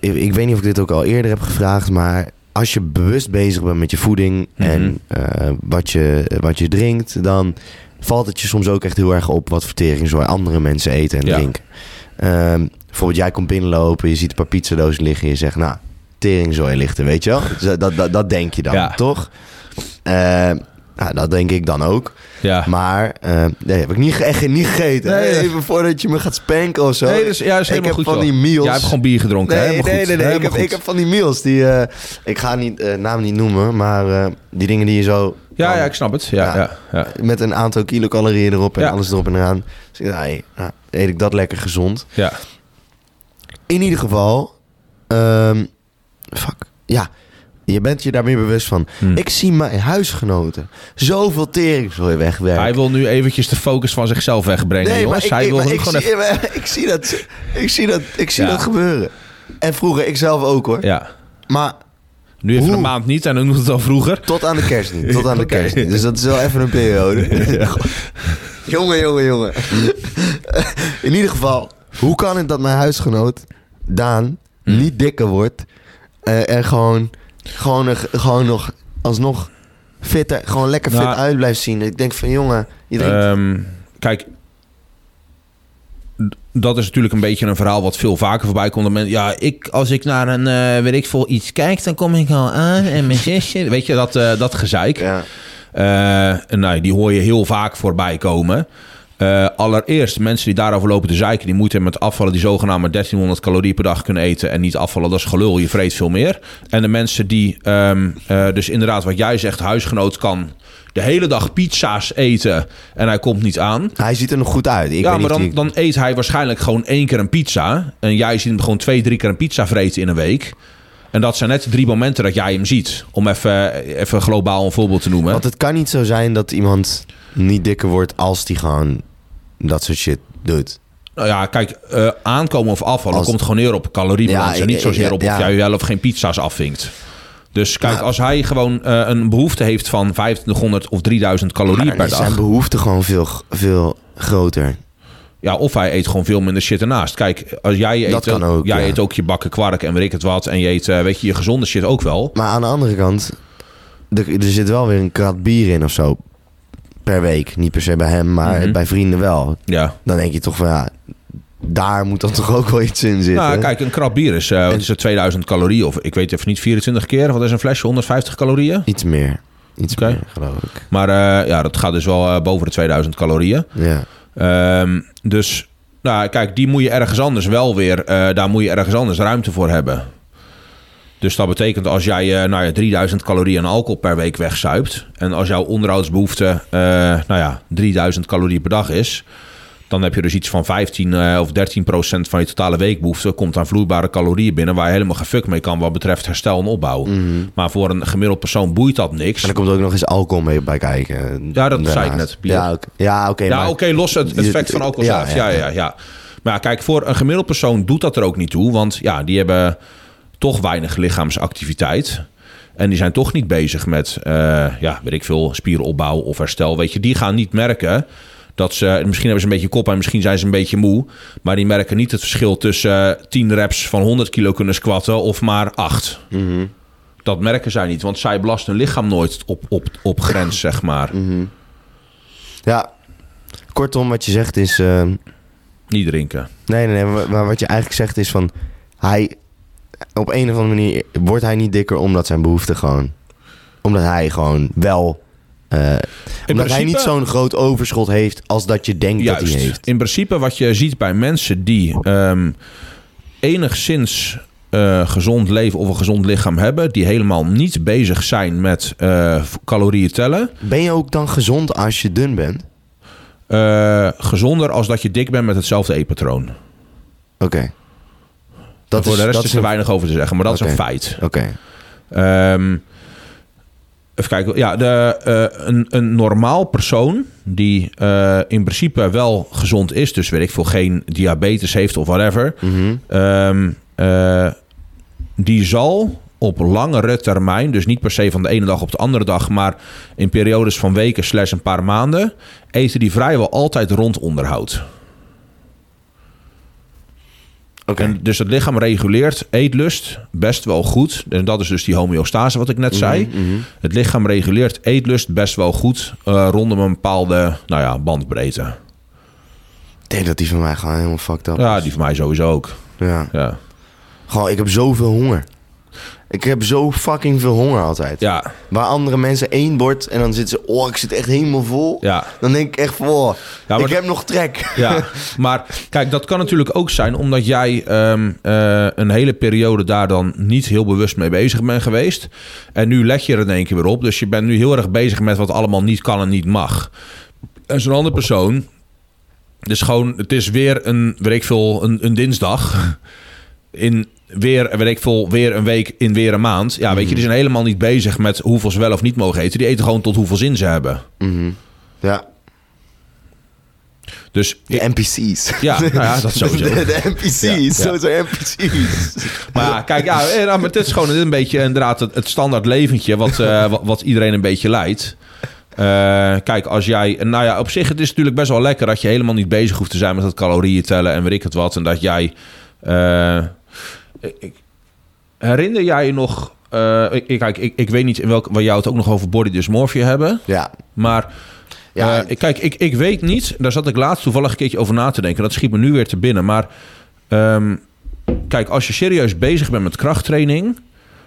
Ik, ik weet niet of ik dit ook al eerder heb gevraagd, maar... Als je bewust bezig bent met je voeding Mhm. en eh, wat, je, wat je drinkt, dan valt het je soms ook echt heel erg op wat vertering zo andere mensen eten en Ja. drinken. Ehm, bijvoorbeeld, jij komt binnenlopen, je ziet een paar pizzadozen liggen en je zegt, nou, teringzooi ligt er, weet je wel? Dat, dat, dat denk je dan, Ja. toch? Ehm, nou, dat denk ik dan ook. Ja. Maar eh, nee, heb ik niet, echt niet gegeten. Nee, nee. Even voordat je me gaat spanken of zo. Nee, dus, ja, is ik heb goed. van joh. die meals. Jij hebt gewoon bier gedronken? Nee, nee, goed. nee, nee. Ik heb, ik heb van die meals die. eh, ik ga niet, eh, naam niet noemen, maar die dingen die je zo. Ja, dan ja, ik snap het. Ja, Ja. ja. Met een aantal kilocalorieën erop en alles erop en eraan. Dus hey, nou, eet ik dat lekker gezond. ja. In ieder geval. ehm, fuck. Ja. Je bent je daar meer bewust van. Hm. Ik zie mijn huisgenoten zoveel tering zo wegwerken. Hij wil nu eventjes de focus van zichzelf wegbrengen, Nee, maar ik, Hij wil ik, gewoon zie, even... ik zie dat. Ik zie dat, ik zie Ja. dat gebeuren. En vroeger, ik zelf ook hoor. Ja. Maar Nu even Hoe? een maand niet en dan doet het al vroeger. tot aan de kerst niet. Tot aan de kerst niet. Dus dat is wel even een periode. jongen, jongen, jongen. In ieder geval, hoe kan het dat mijn huisgenoot, Daan, Hm. niet dikker wordt eh, en gewoon, gewoon, nog- gewoon nog alsnog fitter, gewoon lekker fit Nou, uit blijft zien? Ik denk van, jongen, je. Ehm, kijk, dat is natuurlijk een beetje een verhaal wat veel vaker voorbij komt. Men- Ja, ik, als ik naar een, eh weet ik veel, iets kijk, dan kom ik al aan en mijn zusje... Weet je, dat, eh, dat gezeik. ja. Eh, nou, die hoor je heel vaak voorbij komen. Eh, allereerst, mensen die daarover lopen te zeiken... die moeten met afvallen die zogenaamd 1300 calorieën per dag kunnen eten... en niet afvallen, dat is gelul, je vreet veel meer. En de mensen die, ehm, eh, dus inderdaad wat jij zegt... huisgenoot kan de hele dag pizza's eten en hij komt niet aan... Hij ziet er nog goed uit. Ik ja, weet maar niet dan, eet hij waarschijnlijk gewoon één keer een pizza... en jij ziet hem gewoon twee, drie keer een pizza vreten in een week... En dat zijn net drie momenten dat jij hem ziet. Om even, even globaal een voorbeeld te noemen. Want het kan niet zo zijn dat iemand niet dikker wordt als die gewoon dat soort shit doet. Nou ja, kijk, eh, aankomen of afvallen Als- komt gewoon neer op caloriebalans. Ja, en niet zozeer op ja. of jij wel of geen pizza's afvinkt. Dus kijk, Maar- als hij gewoon eh, een behoefte heeft van 2500 of 3000 calorieën Maar per is zijn dag. behoefte gewoon veel, veel groter. Ja, of hij eet gewoon veel minder shit ernaast. Kijk, als jij eet, Dat ook, jij ja. eet ook je bakken kwark en weet ik het wat. En je eet, eh, weet je, je gezonde shit ook wel. Maar aan de andere kant, er, er zit wel weer een krat bier in of zo. Per week. Niet per se bij hem, maar Mhm. bij vrienden wel. Ja. Dan denk je toch van ja, daar moet dan toch ook wel iets in zitten. Nou, kijk, een krap bier is, eh, wat is het, 2000 calorieën. Of ik weet even niet, 24 keer. Wat is een flesje? 150 calorieën? Iets meer. Iets meer, geloof ik. Maar eh, ja, dat gaat dus wel eh, boven de 2000 calorieën. Ja. Ehm, dus nou, kijk, die moet je ergens anders wel weer, daar moet je ergens anders ruimte voor hebben. Dus dat betekent als jij eh nou ja, 3000 calorieën aan alcohol per week wegzuipt. En als jouw onderhoudsbehoefte eh, nou ja, 3000 calorieën per dag is. Dan heb je dus iets van 15 eh, of 13 procent van je totale weekbehoefte. Komt aan vloeibare calorieën binnen. Waar je helemaal gefuck mee kan wat betreft herstel en opbouw. Mhm. Maar voor een gemiddeld persoon boeit dat niks. En er komt ook nog eens alcohol mee bij kijken. Ja, dat zei ik net, bier. Ja, oké. Ja, oké. Ja, maar- oké, los het effect van alcohol ja, zelf. ja, Ja, ja, ja, Maar ja, kijk, voor een gemiddeld persoon doet dat er ook niet toe. Want ja, die hebben toch weinig lichaamsactiviteit. En die zijn toch niet bezig met, eh, ja, weet ik veel, spieropbouw of herstel. Weet je, die gaan niet merken dat ze... Misschien hebben ze een beetje kop en misschien zijn ze een beetje moe. Maar die merken niet het verschil tussen eh, 10 reps van 100 kilo kunnen squatten of maar 8. Mhm. Dat merken zij niet, want zij belasten hun lichaam nooit op, op, op grens, zeg maar. Mhm. Ja, kortom, wat je zegt is... eh, Niet drinken. Nee, nee, nee. Maar wat je eigenlijk zegt is van... Hij... Op een of andere manier wordt hij niet dikker omdat zijn behoefte gewoon... Omdat hij gewoon wel Eh, omdat hij niet zo'n groot overschot heeft als dat je denkt dat hij heeft. In principe wat je ziet bij mensen die ehm, enigszins eh, gezond leven of een gezond lichaam hebben, die helemaal niet bezig zijn met eh, calorieën tellen, Ben je ook dan gezond als je dun bent? gezonder als dat je dik bent met hetzelfde eetpatroon. Oké. Dat Voor de rest dat is er een- weinig over te zeggen, maar dat is een feit. Oké. Ehm, even kijken. Ja, de, eh, een, een normaal persoon die eh, in principe wel gezond is, dus weet ik veel, geen diabetes heeft of whatever, Mhm. ehm, eh, die zal op langere termijn, dus niet per se van de ene dag op de andere dag, maar in periodes van weken slash een paar maanden, eten die vrijwel altijd rond onderhoud. En dus het lichaam reguleert eetlust best wel goed. En dat is dus die homeostase wat ik net zei. Mhm, mhm. Het lichaam reguleert eetlust best wel goed eh, rondom een bepaalde nou ja, bandbreedte. Ik denk dat die van mij gewoon helemaal fucked up Ja, is. die van mij sowieso ook. Ja. Ja, Gewoon, ik heb zoveel honger. Ik heb zo fucking veel honger altijd. ja, Waar andere mensen één bord en dan zitten ze... Oh, ik zit echt helemaal vol. ja. Dan denk ik echt van... Oh, Ja, ik heb nog trek. ja. Maar kijk, dat kan natuurlijk ook zijn omdat jij ehm, eh, een hele periode daar dan niet heel bewust mee bezig bent geweest. En nu let je er in één keer weer op. Dus je bent nu heel erg bezig met wat allemaal niet kan en niet mag. En zo'n andere persoon. Dus gewoon, het is weer een, weet ik veel, een, een dinsdag. In weer, weet ik veel, weer een week in weer een maand. Ja, weet je, die zijn helemaal niet bezig met hoeveel ze wel of niet mogen eten. Die eten gewoon tot hoeveel zin ze hebben. Mhm. Ja, Dus de NPC's. Ja, nou ja, dat sowieso. De, de NPC's, Ja, ja. sowieso NPC's. Maar ja, kijk, ja, eh, nou, maar dit is gewoon een beetje inderdaad het, het standaard leventje wat, eh, wat, wat iedereen een beetje leidt. Eh, kijk, als jij... Nou ja, op zich het is natuurlijk best wel lekker dat je helemaal niet bezig hoeft te zijn met het calorieën tellen en weet ik het wat. En dat jij... ik, herinner jij je nog... eh, ik, kijk, ik, ik weet niet in welk... waar jou het ook nog over body dysmorphia hebben. Ja, Maar Ja, eh, kijk, ik, ik weet niet, daar zat ik laatst toevallig een keertje over na te denken. Dat schiet me nu weer te binnen. Maar ehm, kijk, als je serieus bezig bent met krachttraining,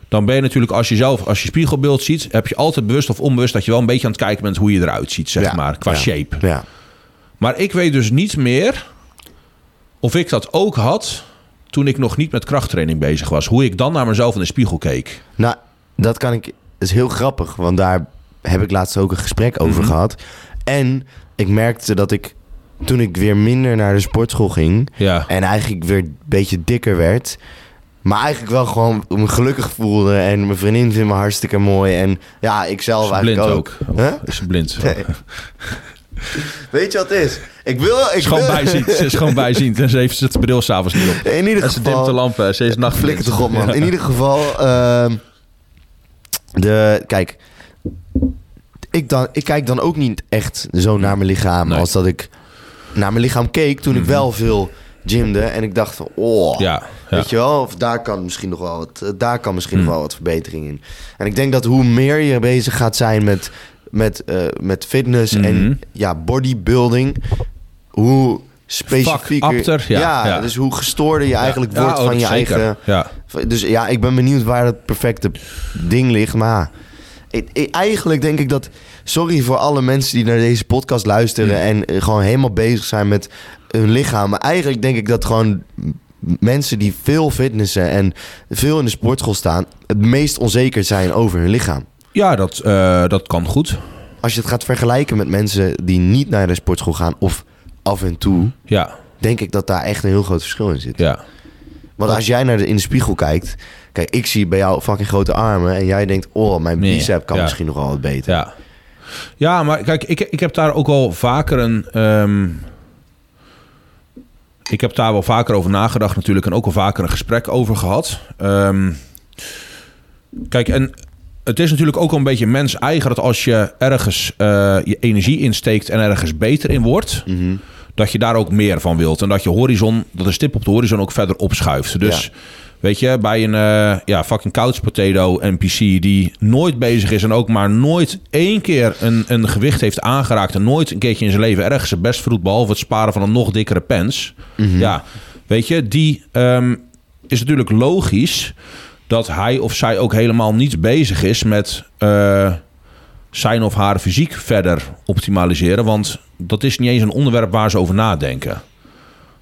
dan ben je natuurlijk als je zelf, als je spiegelbeeld ziet, heb je altijd bewust of onbewust dat je wel een beetje aan het kijken bent hoe je eruit ziet, zeg Ja, maar, qua ja. shape. ja. Maar ik weet dus niet meer of ik dat ook had toen ik nog niet met krachttraining bezig was. Hoe ik dan naar mezelf in de spiegel keek. Nou, dat kan ik... Dat is heel grappig, want daar heb ik laatst ook een gesprek over Mhm. gehad. En ik merkte dat ik, toen ik weer minder naar de sportschool ging... Ja, en eigenlijk weer een beetje dikker werd... maar eigenlijk wel gewoon me gelukkig voelde... en mijn vriendin vindt me hartstikke mooi... en ja, ik zelf eigenlijk blind ook. ook. Huh? Is ze blind? Nee. Weet je wat het is? Ik wil... Ik Is gewoon wil- bijziend. Ze is gewoon bijziend. En ze heeft het bril s'avonds niet op. In ieder En ze geval... dimt de lampen. Ze is nacht. Flikker toch op, man. In ieder geval, ehm, de, kijk, ik, dan, ik kijk dan ook niet echt zo naar mijn lichaam Nee. als dat ik naar mijn lichaam keek toen ik Mhm. wel veel gymde en ik dacht van, oh, Ja, ja. weet je wel, of daar kan misschien nog wel wat, daar kan misschien nog Mhm. wel wat verbetering in. En ik denk dat hoe meer je bezig gaat zijn met, met, eh, met fitness Mhm. en ja, bodybuilding, hoe specifieker, Vakapter, ja, ja. dus hoe gestoorder je eigenlijk wordt oh, van je zeker. eigen Ja. dus ja, ik ben benieuwd waar het perfecte ding ligt. Maar ik- ik- eigenlijk denk ik dat... Sorry voor alle mensen die naar deze podcast luisteren... en gewoon helemaal bezig zijn met hun lichaam. Maar eigenlijk denk ik dat gewoon mensen die veel fitnessen... en veel in de sportschool staan... het meest onzeker zijn over hun lichaam. Ja, dat, eh, dat kan goed. Als je het gaat vergelijken met mensen die niet naar de sportschool gaan... of af en toe... Ja, denk ik dat daar echt een heel groot verschil in zit. ja. Want als jij naar de, in de spiegel kijkt... Kijk, ik zie bij jou fucking grote armen... en jij denkt, oh, mijn Nee, bicep kan ja. misschien nog wel wat beter. Ja. Ja, maar kijk, ik, ik heb daar ook al vaker een. ehm, ik heb daar wel vaker over nagedacht, natuurlijk, en ook al vaker een gesprek over gehad. Ehm, kijk, en het is natuurlijk ook wel een beetje mens eigen dat als je ergens eh, je energie insteekt en ergens beter in wordt, Mhm. dat je daar ook meer van wilt. En dat je horizon, dat de stip op de horizon ook verder opschuift. Dus Ja. weet je, bij een eh, ja, fucking couch potato NPC die nooit bezig is en ook maar nooit één keer een, een gewicht heeft aangeraakt en nooit een keertje in zijn leven ergens zijn best vroeg, behalve het sparen van een nog dikkere pens. Mhm. Ja, weet je, die ehm, is natuurlijk logisch dat hij of zij ook helemaal niet bezig is met eh, zijn of haar fysiek verder optimaliseren. Want dat is niet eens een onderwerp waar ze over nadenken.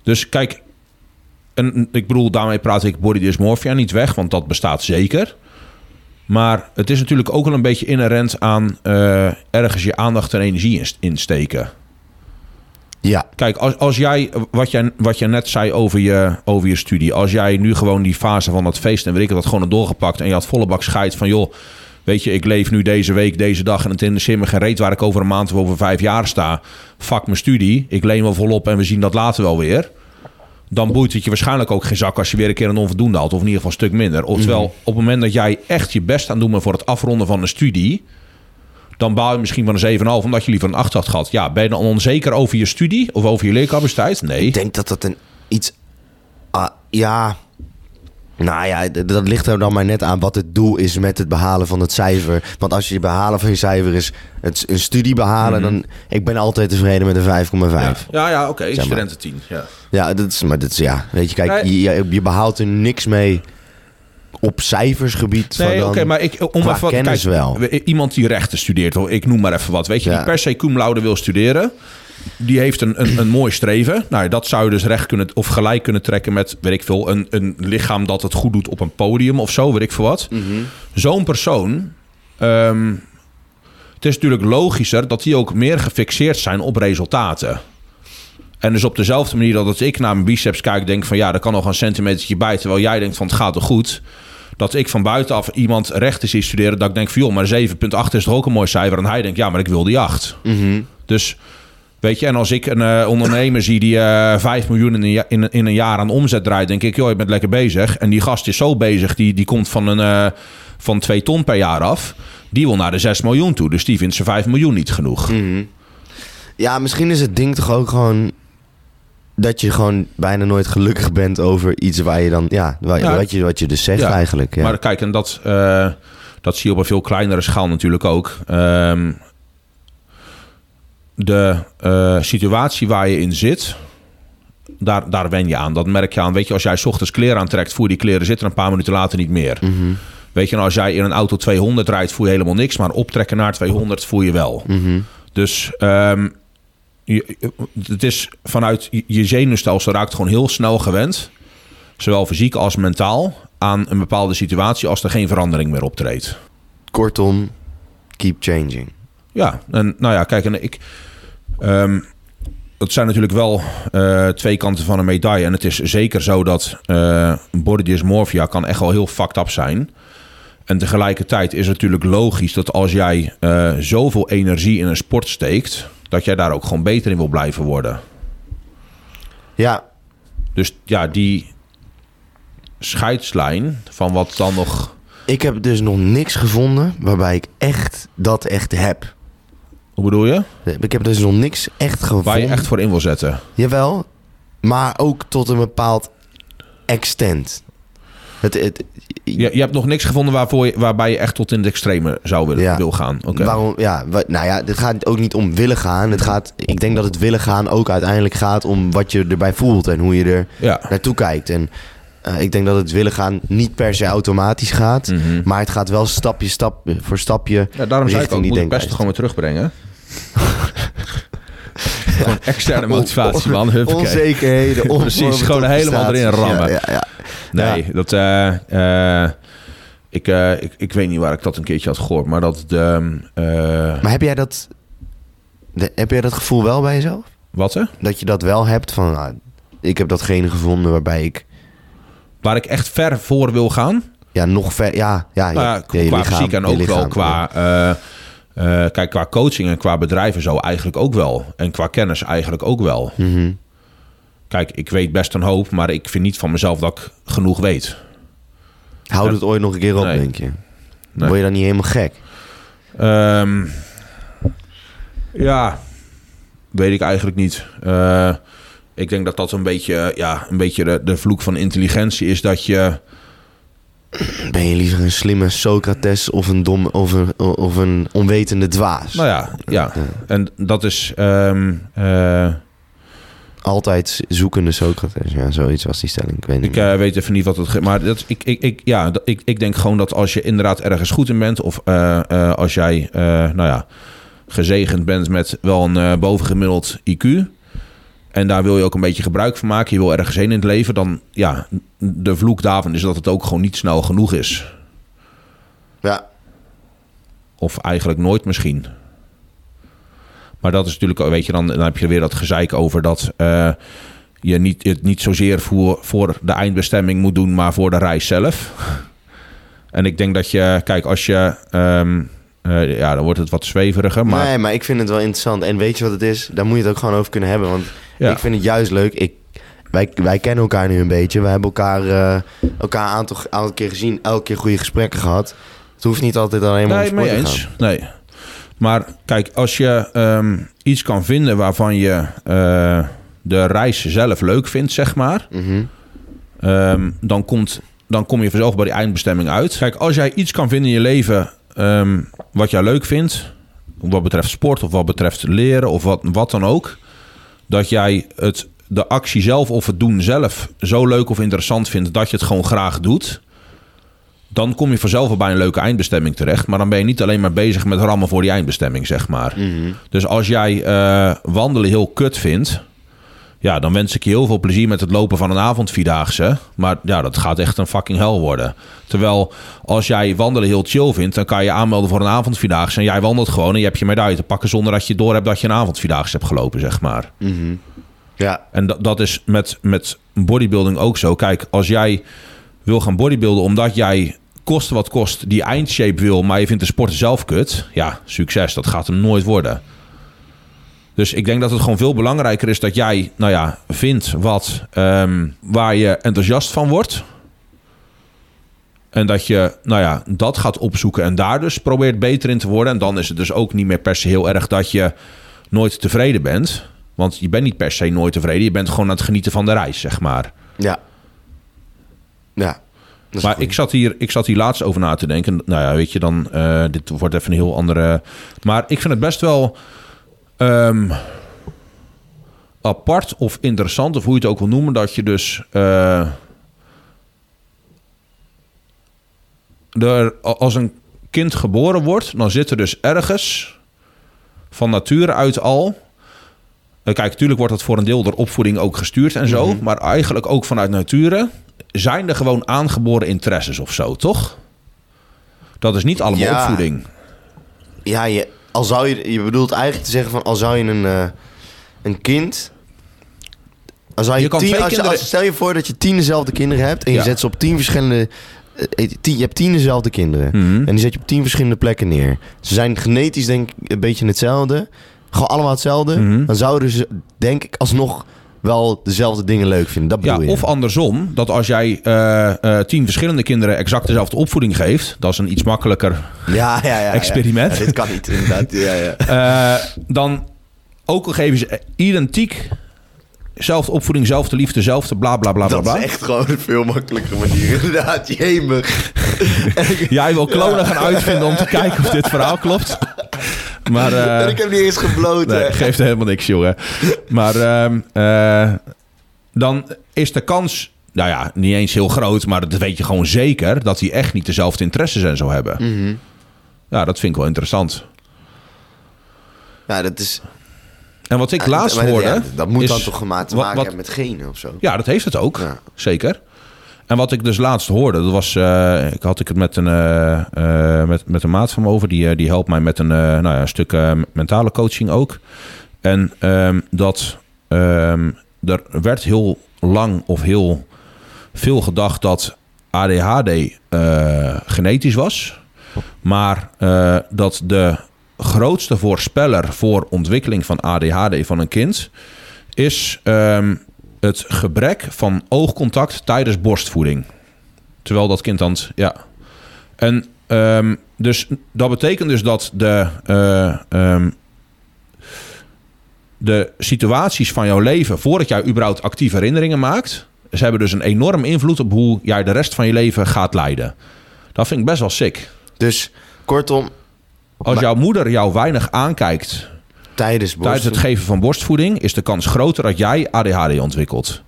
Dus kijk, ik bedoel, daarmee praat ik body dysmorphia niet weg, want dat bestaat zeker. Maar het is natuurlijk ook wel een beetje inherent aan eh, ergens je aandacht en energie inst- insteken. Ja, Kijk, als, als jij, wat jij, wat jij net zei over je, over je studie. Als jij nu gewoon die fase van dat feest en weet ik wat gewoon had doorgepakt. En je had volle bak scheid van joh, weet je, ik leef nu deze week, deze dag. En het interesseert me geen reet waar ik over een maand of over vijf jaar sta. Fuck mijn studie. Ik leen wel volop en we zien dat later wel weer. Dan boeit het je waarschijnlijk ook geen zak als je weer een keer een onvoldoende had. Of in ieder geval een stuk minder. Oftewel, op het moment dat jij echt je best aan doen bent voor het afronden van een studie dan baal je misschien van een 7,5 omdat je liever een 8 had gehad. Ja, ben je dan onzeker over je studie of over je leercapaciteit? Nee. ik denk dat dat een iets... ja, nou ja, dat ligt er dan maar net aan wat het doel is met het behalen van het cijfer. Want als je het behalen van je cijfer is het, een studie behalen, dan... Ik ben altijd tevreden met een 5,5. Ja, Ja. ja, ja oké. maar. Studenten Ja. dat is, maar dat is, ja, weet je, kijk, je, je behaalt er niks mee op cijfersgebied. Nee, oké, maar ik, om even, kennis wel. we- Iemand die rechten studeert, ik noem maar even wat. Weet je, Ja. die per se cum laude wil studeren. Die heeft een, een, een mooi streven. Nou, dat zou je dus recht kunnen of gelijk kunnen trekken met, weet ik veel, een, een lichaam dat het goed doet op een podium of zo, weet ik veel wat. Mhm. Zo'n persoon. ehm, het is natuurlijk logischer dat die ook meer gefixeerd zijn op resultaten. En dus op dezelfde manier dat als ik naar mijn biceps kijk, denk van ja, er kan nog een centimetertje bij, terwijl jij denkt van het gaat er goed. Dat ik van buitenaf iemand rechten zie studeren, dat ik denk van joh, maar 7,8 is toch ook een mooi cijfer. En hij denkt ja, maar ik wil die 8. Mhm. Dus weet je, en als ik een eh, ondernemer zie die eh 5 miljoen in een, in, een- in een jaar aan omzet draait, denk ik joh, je bent lekker bezig. En die gast is zo bezig, die, die komt van, een, eh, van 2 ton per jaar af. Die wil naar de 6 miljoen toe. Dus die vindt ze 5 miljoen niet genoeg. Mhm. Ja, misschien is het ding toch ook gewoon dat je gewoon bijna nooit gelukkig bent over iets waar je dan, ja, waar, Ja. wat, je, wat je dus zegt Ja, eigenlijk. Ja. Maar kijk, en dat, eh, dat zie je op een veel kleinere schaal natuurlijk ook. Ehm, de eh, situatie waar je in zit, daar, daar wen je aan. Dat merk je aan. Weet je, als jij 's ochtends kleren aantrekt, voel je die kleren zitten een paar minuten later niet meer. Mhm. Weet je, en als jij in een auto 200 rijdt, voel je helemaal niks. Maar optrekken naar 200 voel je wel. Mhm. Dus ehm, je, het is vanuit je- zenuwstelsel raakt gewoon heel snel gewend. Zowel fysiek als mentaal. Aan een bepaalde situatie als er geen verandering meer optreedt. Kortom, keep changing. Ja, en nou ja, kijk, en ik. ehm, het zijn natuurlijk wel eh, twee kanten van een medaille. En het is zeker zo dat eh body dysmorphia kan echt wel heel fucked up zijn. En tegelijkertijd is het natuurlijk logisch dat als jij eh, zoveel energie in een sport steekt, dat jij daar ook gewoon beter in wil blijven worden. Ja, Dus ja, die scheidslijn van wat dan nog. ik heb dus nog niks gevonden waarbij ik echt dat echt heb. Hoe bedoel je? Ik heb dus nog niks echt gevonden. Waar je echt voor in wil zetten. Jawel, maar ook tot een bepaald extent. Het, het, Je, je hebt nog niks gevonden waarvoor je, waarbij je echt tot in het extreme zou willen Ja. wil gaan. Waarom? Ja, wa- nou ja, het gaat ook niet om willen gaan. Het gaat, ik denk dat het willen gaan ook uiteindelijk gaat om wat je erbij voelt en hoe je er Ja. naartoe kijkt. En eh, ik denk dat het willen gaan niet per se automatisch gaat, Mhm. maar het gaat wel stapje stap voor stapje. Ja, daarom zei ik ook, die moet ik best gewoon weer terugbrengen. gewoon externe motivatie, man. Huppakee. Onzekerheden. Precies, gewoon helemaal erin rammen. Ja, ja. Nee, dat... eh, eh, ik, eh, ik, ik weet niet waar ik dat een keertje had gehoord, maar dat de... eh, Maar heb jij dat, de- heb jij dat gevoel wel bij jezelf? wat hè? Dat je dat wel hebt van, nou, ik heb datgene gevonden waarbij ik Waar ik echt ver voor wil gaan. ja, nog ver, ja, ja, Nou ja, ja, qua lichaam, fysiek en ook wel qua... kijk, qua coaching en qua bedrijven zo eigenlijk ook wel. En qua kennis eigenlijk ook wel. Mhm. Kijk, ik weet best een hoop, maar ik vind niet van mezelf dat ik genoeg weet. Houd het ooit nog een keer op, Nee. denk je? Nee. Word je dan niet helemaal gek? Ehm, ja, weet ik eigenlijk niet. Eh, ik denk dat dat een beetje, ja, een beetje de, de vloek van intelligentie is dat je... Ben je liever een slimme Socrates of een, dom, of een, of een onwetende dwaas? Nou ja, ja. En dat is... ehm, eh, altijd zoekende Socrates. Ja, zoiets was die stelling. Ik weet niet. Ik eh, weet even niet wat het... Maar dat, ik, ik, ik, ja, dat- ik, ik denk gewoon dat als je inderdaad ergens goed in bent... of eh, eh, als jij, nou ja, gezegend bent met wel een bovengemiddeld IQ... en daar wil je ook een beetje gebruik van maken... je wil ergens heen in het leven... dan ja, de vloek daarvan is dat het ook gewoon niet snel genoeg is. ja, Of eigenlijk nooit misschien. Maar dat is natuurlijk, weet je, dan, dan heb je weer dat gezeik over dat eh, je niet, het niet zozeer voor, voor de eindbestemming moet doen, maar voor de reis zelf. En ik denk dat je, kijk, als je, ehm, eh, ja, dan wordt het wat zweveriger, maar nee, maar ik vind het wel interessant. En weet je wat het is? Daar moet je het ook gewoon over kunnen hebben. Want Ja. ik vind het juist leuk. Ik, wij, wij kennen elkaar nu een beetje. We hebben elkaar, eh, elkaar een aantal, aantal keer gezien. Elke keer goede gesprekken gehad. Het hoeft niet altijd alleen maar nee, om sport te eens. gaan. Nee. Maar kijk, als je ehm, iets kan vinden waarvan je eh, de reis zelf leuk vindt, zeg maar. Mhm. Ehm, dan, komt, dan kom je vanzelf bij die eindbestemming uit. Kijk, als jij iets kan vinden in je leven ehm, wat jij leuk vindt, wat betreft sport of wat betreft leren of wat, wat dan ook, dat jij het, de actie zelf of het doen zelf zo leuk of interessant vindt dat je het gewoon graag doet, dan kom je vanzelf wel bij een leuke eindbestemming terecht. Maar dan ben je niet alleen maar bezig met rammen voor die eindbestemming, zeg maar. Mhm. Dus als jij eh, wandelen heel kut vindt, ja, dan wens ik je heel veel plezier met het lopen van een avondvierdaagse. Maar ja, dat gaat echt een fucking hel worden. Terwijl als jij wandelen heel chill vindt, dan kan je aanmelden voor een avondvierdaagse. En jij wandelt gewoon en je hebt je medaille te pakken zonder dat je door hebt dat je een avondvierdaagse hebt gelopen, zeg maar. Mhm. Ja, En dat, dat is met, met bodybuilding ook zo. Kijk, als jij wil gaan bodybuilden omdat jij koste wat kost die eindshape wil, maar je vindt de sport zelf kut. Ja, succes. Dat gaat hem nooit worden. Dus ik denk dat het gewoon veel belangrijker is dat jij, nou ja, vindt wat ehm, waar je enthousiast van wordt. En dat je, nou ja, dat gaat opzoeken en daar dus probeert beter in te worden. En dan is het dus ook niet meer per se heel erg dat je nooit tevreden bent. Want je bent niet per se nooit tevreden. Je bent gewoon aan het genieten van de reis, zeg maar. ja. Ja. Maar goed. ik zat, hier, ik zat hier laatst over na te denken. Nou ja, weet je, dan... eh, dit wordt even een heel andere... Maar ik vind het best wel... ehm, apart of interessant, of hoe je het ook wil noemen... dat je dus... eh, er, als een kind geboren wordt... dan zit er dus ergens... van nature uit al... Eh, Kijk, natuurlijk wordt dat voor een deel door opvoeding ook gestuurd en zo. Maar eigenlijk ook vanuit nature zijn er gewoon aangeboren interesses of zo, toch? Dat is niet allemaal Ja. opvoeding. Ja, je, al zou je, je bedoelt eigenlijk te zeggen van, al zou je een, eh, een kind... Al zou je, Je kan tien, als kinderen- als- stel je voor dat je tien dezelfde kinderen hebt en je Ja. zet ze op tien verschillende... eh, tien, je hebt tien dezelfde kinderen. Mhm. En die zet je op tien verschillende plekken neer. Ze zijn genetisch denk ik een beetje hetzelfde. Gewoon allemaal hetzelfde. Mhm. Dan zouden ze denk ik alsnog wel dezelfde dingen leuk vinden. Dat Ja, bedoel je. of andersom, dat als jij eh, eh, tien verschillende kinderen exact dezelfde opvoeding geeft, dat is een iets makkelijker ja, ja, ja, ja. experiment. Ja, dit kan niet inderdaad. Ja, ja. Eh, dan ook al geven ze identiek zelfde opvoeding, zelfde liefde, zelfde bla bla bla bla. Dat is echt gewoon een veel makkelijkere manier. Inderdaad, jemig. Jij wil klonen gaan uitvinden om te kijken of dit verhaal klopt. Maar eh, en ik heb niet eens gebloten. nee, geeft helemaal niks, jongen. Maar ehm, eh, dan is de kans, nou ja, niet eens heel groot, maar dat weet je gewoon zeker, dat die echt niet dezelfde interesses en zo hebben. Mhm. Ja, dat vind ik wel interessant. Ja, dat is... En wat ik laatst hoorde. ja, dat moet dan toch gemaakt te wat- maken wat- hebben met genen of zo. Ja, dat heeft het ook. Ja. Zeker. En wat ik dus laatst hoorde, dat was, eh, ik had ik het met een, eh, eh, met, met een maat van me over, die, die helpt mij met een, nou ja, een stuk mentale coaching ook. En ehm, dat ehm, er werd heel lang of heel veel gedacht dat ADHD genetisch was, maar dat de grootste voorspeller voor ontwikkeling van ADHD van een kind is ehm, het gebrek van oogcontact tijdens borstvoeding. Terwijl dat kind dan, ja. En ehm, dus dat betekent dus dat de, eh, ehm, de situaties van jouw leven, voordat jij überhaupt actieve herinneringen maakt, ze hebben dus een enorm invloed op hoe jij de rest van je leven gaat leiden. Dat vind ik best wel sick. Dus kortom, Als jouw moeder jou weinig aankijkt Tijdens het geven van borstvoeding is de kans groter dat jij ADHD ontwikkelt.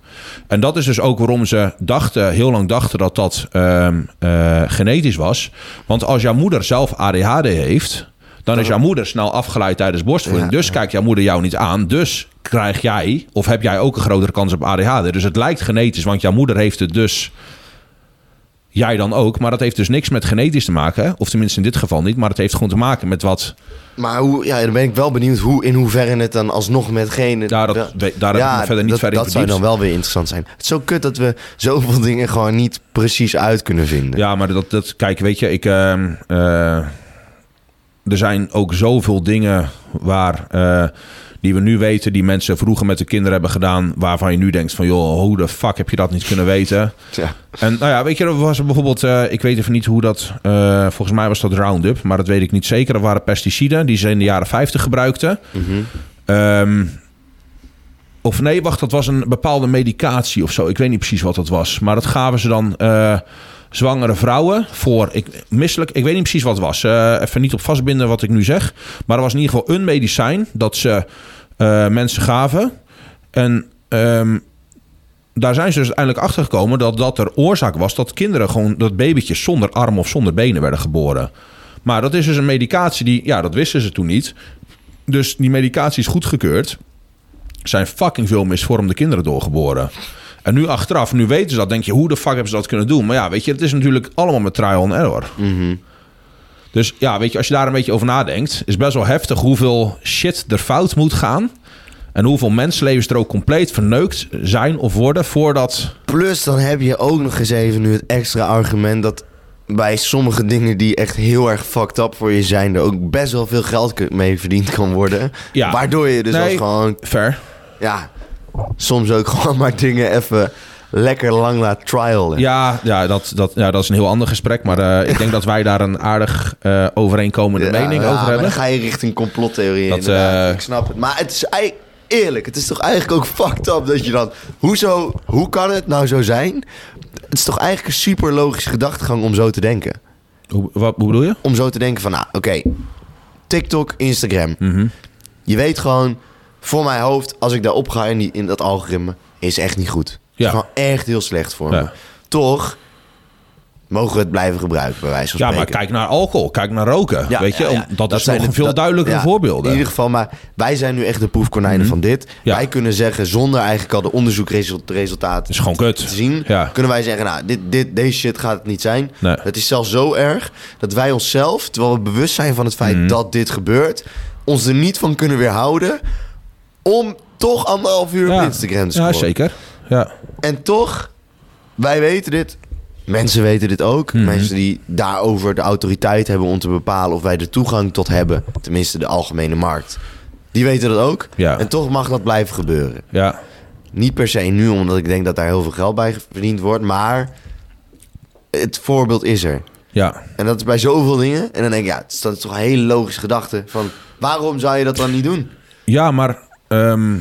En dat is dus ook waarom ze dachten, heel lang dachten dat dat ehm, eh, genetisch was. Want als jouw moeder zelf ADHD heeft, dan is jouw moeder snel afgeleid tijdens borstvoeding. Ja, dus kijkt jouw moeder jou niet aan. Dus krijg jij, of heb jij ook een grotere kans op ADHD. Dus het lijkt genetisch, want jouw moeder heeft het dus. Jij dan ook, maar dat heeft dus niks met genetisch te maken. Of tenminste in dit geval niet, maar het heeft gewoon te maken met wat. Maar hoe, ja, dan ben ik wel benieuwd hoe, in hoeverre het dan alsnog met genen... Daar, dat, daar heb ik me verder niet dat, verder in dat zou dan wel weer interessant zijn. Het is zo kut dat we zoveel dingen gewoon niet precies uit kunnen vinden. Ja, maar dat, dat kijk, weet je, ik, ehm, eh, er zijn ook zoveel dingen waar, eh, die we nu weten, die mensen vroeger met de kinderen hebben gedaan, waarvan je nu denkt van, joh, hoe de fuck heb je dat niet kunnen weten? Ja. En nou ja, weet je, er was er bijvoorbeeld, eh, ik weet even niet hoe dat, eh, volgens mij was dat Roundup, maar dat weet ik niet zeker. Dat waren pesticiden die ze in de jaren 50 gebruikten. Mhm. Ehm, of nee, wacht, dat was een bepaalde medicatie of zo. Ik weet niet precies wat dat was. Maar dat gaven ze dan eh, zwangere vrouwen voor. Ik, misselijk, ik weet niet precies wat het was. Eh, even niet op vastbinden wat ik nu zeg. Maar er was in ieder geval een medicijn dat ze eh, mensen gaven. En ehm, daar zijn ze dus uiteindelijk achter gekomen dat dat er oorzaak was dat kinderen gewoon, dat babytjes zonder arm of zonder benen werden geboren. Maar dat is dus een medicatie die, ja, dat wisten ze toen niet. Dus die medicatie is goedgekeurd. Zijn fucking veel misvormde kinderen doorgeboren. En nu achteraf, nu weten ze dat, denk je, hoe de fuck hebben ze dat kunnen doen? Maar ja, weet je, het is natuurlijk allemaal met trial and error. Mhm. Dus ja, weet je, als je daar een beetje over nadenkt, is best wel heftig hoeveel shit er fout moet gaan. En hoeveel mensenlevens er ook compleet verneukt zijn of worden voordat. Plus dan heb je ook nog eens even nu het extra argument dat bij sommige dingen die echt heel erg fucked up voor je zijn, er ook best wel veel geld mee verdiend kan worden. Ja. Waardoor je dus Nee. als gewoon, Ver. ja, soms ook gewoon maar dingen even lekker lang laat trialen. Ja, ja, dat, dat, ja, dat is een heel ander gesprek. Maar eh, ik denk dat wij daar een aardig eh, overeenkomende Ja, mening ja, over hebben. Dan ga je richting complottheorieën. Eh, Ik snap het. Maar het is eigenlijk eerlijk. Het is toch eigenlijk ook fucked up dat je dan. Hoezo, hoe kan het nou zo zijn? Het is toch eigenlijk een super logische gedachtegang om zo te denken. Hoe, wat, hoe bedoel je? Om zo te denken van, nou, oké. TikTok, Instagram. Mhm. Je weet gewoon, voor mijn hoofd, als ik daarop ga in, die, in dat algoritme, is echt niet goed. Ja. Gewoon echt heel slecht voor me. Toch mogen we het blijven gebruiken, bij wijze van Ja, spreken. maar kijk naar alcohol, kijk naar roken. Ja, weet je, ja, dat, is zijn nog een veel dat- ja, voorbeelden. In ieder geval, maar wij zijn nu echt de proefkonijnen Mhm. van dit. Wij kunnen zeggen, zonder eigenlijk al de onderzoekresultaten is gewoon kut. te zien, kunnen wij zeggen, nou, dit, dit, deze shit gaat het niet zijn. Nee. Het is zelfs zo erg dat wij onszelf, terwijl we bewust zijn van het feit Mhm. dat dit gebeurt, ons er niet van kunnen weerhouden om toch anderhalf uur op Instagram te Ja, scrollen. zeker. Ja. En toch, wij weten dit. Mensen weten dit ook. Mhm. Mensen die daarover de autoriteit hebben om te bepalen of wij er toegang tot hebben. Tenminste, de algemene markt. Die weten dat ook. Ja. En toch mag dat blijven gebeuren. Ja. Niet per se nu, omdat ik denk dat daar heel veel geld bij verdiend wordt. Maar het voorbeeld is er. Ja. En dat is bij zoveel dingen. En dan denk ik, ja, het is- dat is toch een hele logische gedachte. Van, waarom zou je dat dan niet doen? Ja, maar... ehm,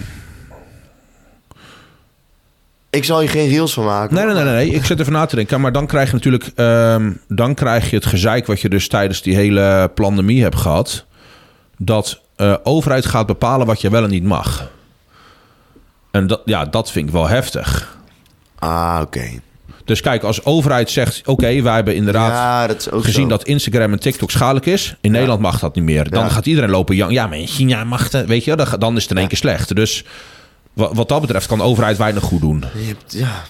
Ik zal je geen reels van maken. nee, nee, nee, nee. Ik zit even na te denken. Maar dan krijg je natuurlijk... ehm, dan krijg je het gezeik wat je dus tijdens die hele pandemie hebt gehad. Dat eh overheid gaat bepalen wat je wel en niet mag. En dat, ja, dat vind ik wel heftig. Ah, oké. Dus kijk, als overheid zegt... Oké, wij hebben inderdaad... Ja, dat gezien zo. dat Instagram en TikTok schadelijk is. In Nederland mag dat niet meer. Dan Ja. gaat iedereen lopen. Ja, maar in China mag het. Weet je, dan, dan is het in één keer slecht. Dus wat, wat dat betreft kan de overheid weinig goed doen. Je hebt, ja.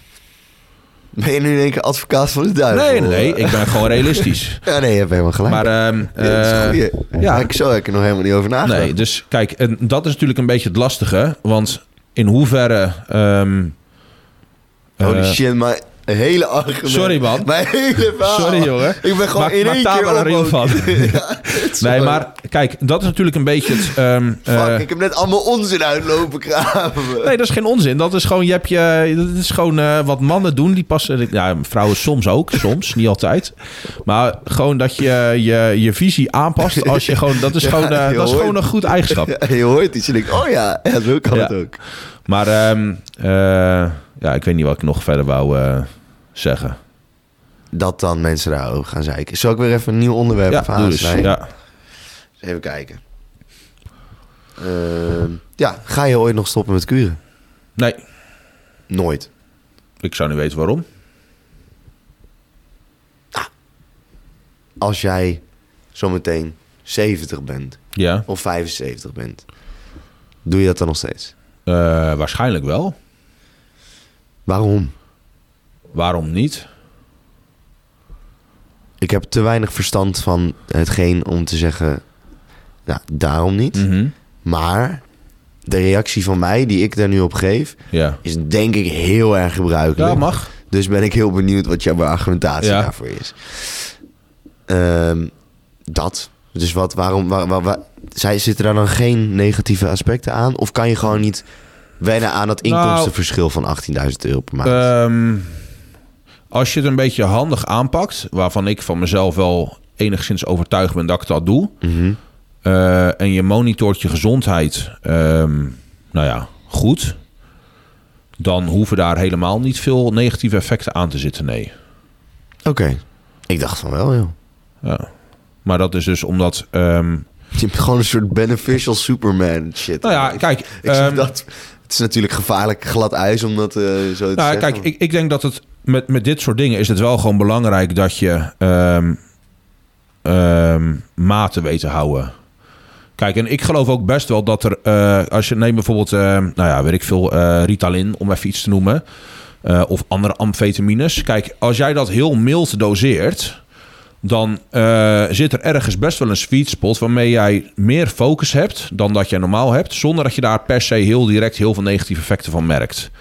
Ben je nu in één keer advocaat van de duivel? Nee, nee, nee. Ik ben gewoon realistisch. Ja, nee, je hebt helemaal gelijk. Maar ehm, Ja, dat is een goeie. ja. Ja, ik zo heb ik er nog helemaal niet over nagedacht. nee, dus kijk, en dat is natuurlijk een beetje het lastige. Want in hoeverre... ehm, Holy eh, shit, mijn hele argument. Sorry, man. Mijn hele verhaal. Sorry, jongen. Ik ben gewoon Maak- in één keer een van. Ja, Nee, maar kijk, dat is natuurlijk een beetje het... ehm, Fuck, eh, ik heb net allemaal onzin uitlopen kraven. Nee, dat is geen onzin. Dat is gewoon, je hebt je, dat is gewoon eh, wat mannen doen. Die passen, ja, vrouwen soms ook, soms, niet altijd. Maar gewoon dat je je, je visie aanpast. Als je gewoon, dat is Ja, gewoon, eh, dat is gewoon een goed eigenschap. Ja, je hoort iets en ik, oh ja, ja zo kan het ook. Maar ehm, eh, ja, ik weet niet wat ik nog verder wou zeggen. Dat dan mensen daarover gaan zeiken. Zal ik weer even een nieuw onderwerp Ja, dus. aansnijden? Ja. Even kijken. Ehm, ja, ga je ooit nog stoppen met kuren? Nee, Nooit. ik zou niet weten waarom. Als jij zometeen 70 bent Ja, of 75 bent, doe je dat dan nog steeds? eh, waarschijnlijk wel. Waarom? Waarom niet? Ik heb te weinig verstand van hetgeen om te zeggen, ja, daarom niet. Mhm. Maar de reactie van mij, die ik daar nu op geef, Ja. is denk ik heel erg gebruikelijk. ja, mag. Dus ben ik heel benieuwd wat jouw argumentatie Ja. daarvoor is. Ehm, dat. Dus wat, waarom, waar, waar, waar- zij, zitten daar dan geen negatieve aspecten aan? Of kan je gewoon niet wennen aan dat Nou- inkomstenverschil van 18.000 euro per maand? Ehm, als je het een beetje handig aanpakt, waarvan ik van mezelf wel enigszins overtuigd ben dat ik dat doe, Mhm. eh, en je monitort je gezondheid, ehm, nou ja, goed, dan hoeven daar helemaal niet veel negatieve effecten aan te zitten. Nee. Oké. Ik dacht van wel, joh. Ja. Maar dat is dus omdat. ehm, Je hebt gewoon een soort beneficial Superman shit. nou ja, kijk. Ik ehm, dat, het is natuurlijk gevaarlijk glad ijs om dat eh, zo te Nou, zeggen. kijk, ik, ik denk dat het met, met dit soort dingen is het wel gewoon belangrijk dat je ehm, ehm, maten weet te houden. Kijk, en ik geloof ook best wel dat er, eh, als je neemt bijvoorbeeld, eh, nou ja, weet ik veel, eh, Ritalin, om even iets te noemen, of andere amfetamines. Kijk, als jij dat heel mild doseert, dan zit er ergens best wel een sweet spot waarmee jij meer focus hebt dan dat jij normaal hebt, zonder dat je daar per se heel direct heel veel negatieve effecten van merkt.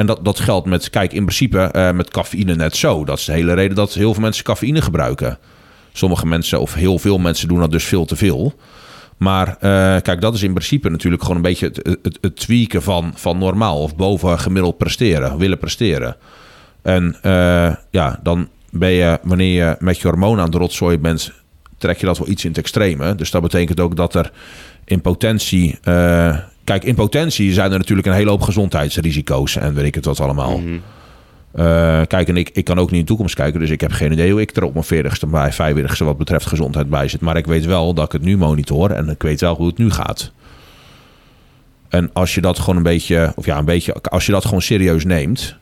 En dat, dat geldt met, kijk, in principe eh, met cafeïne net zo. Dat is de hele reden dat heel veel mensen cafeïne gebruiken. Sommige mensen, of heel veel mensen, doen dat dus veel te veel. Maar eh, kijk, dat is in principe natuurlijk gewoon een beetje het, het, het tweaken van, van normaal of boven gemiddeld presteren, willen presteren. En eh, ja, dan ben je, wanneer je met je hormonen aan de rotzooi bent, trek je dat wel iets in het extreme. Dus dat betekent ook dat er in potentie. Kijk, in potentie zijn er natuurlijk een hele hoop gezondheidsrisico's en weet ik het wat allemaal. Mhm. Eh, kijk, en ik, ik kan ook niet in de toekomst kijken, dus ik heb geen idee hoe ik er op mijn 40ste bij 45ste wat betreft gezondheid bij zit. Maar ik weet wel dat ik het nu monitor en ik weet wel hoe het nu gaat. En als je dat gewoon een beetje, of ja, een beetje, als je dat gewoon serieus neemt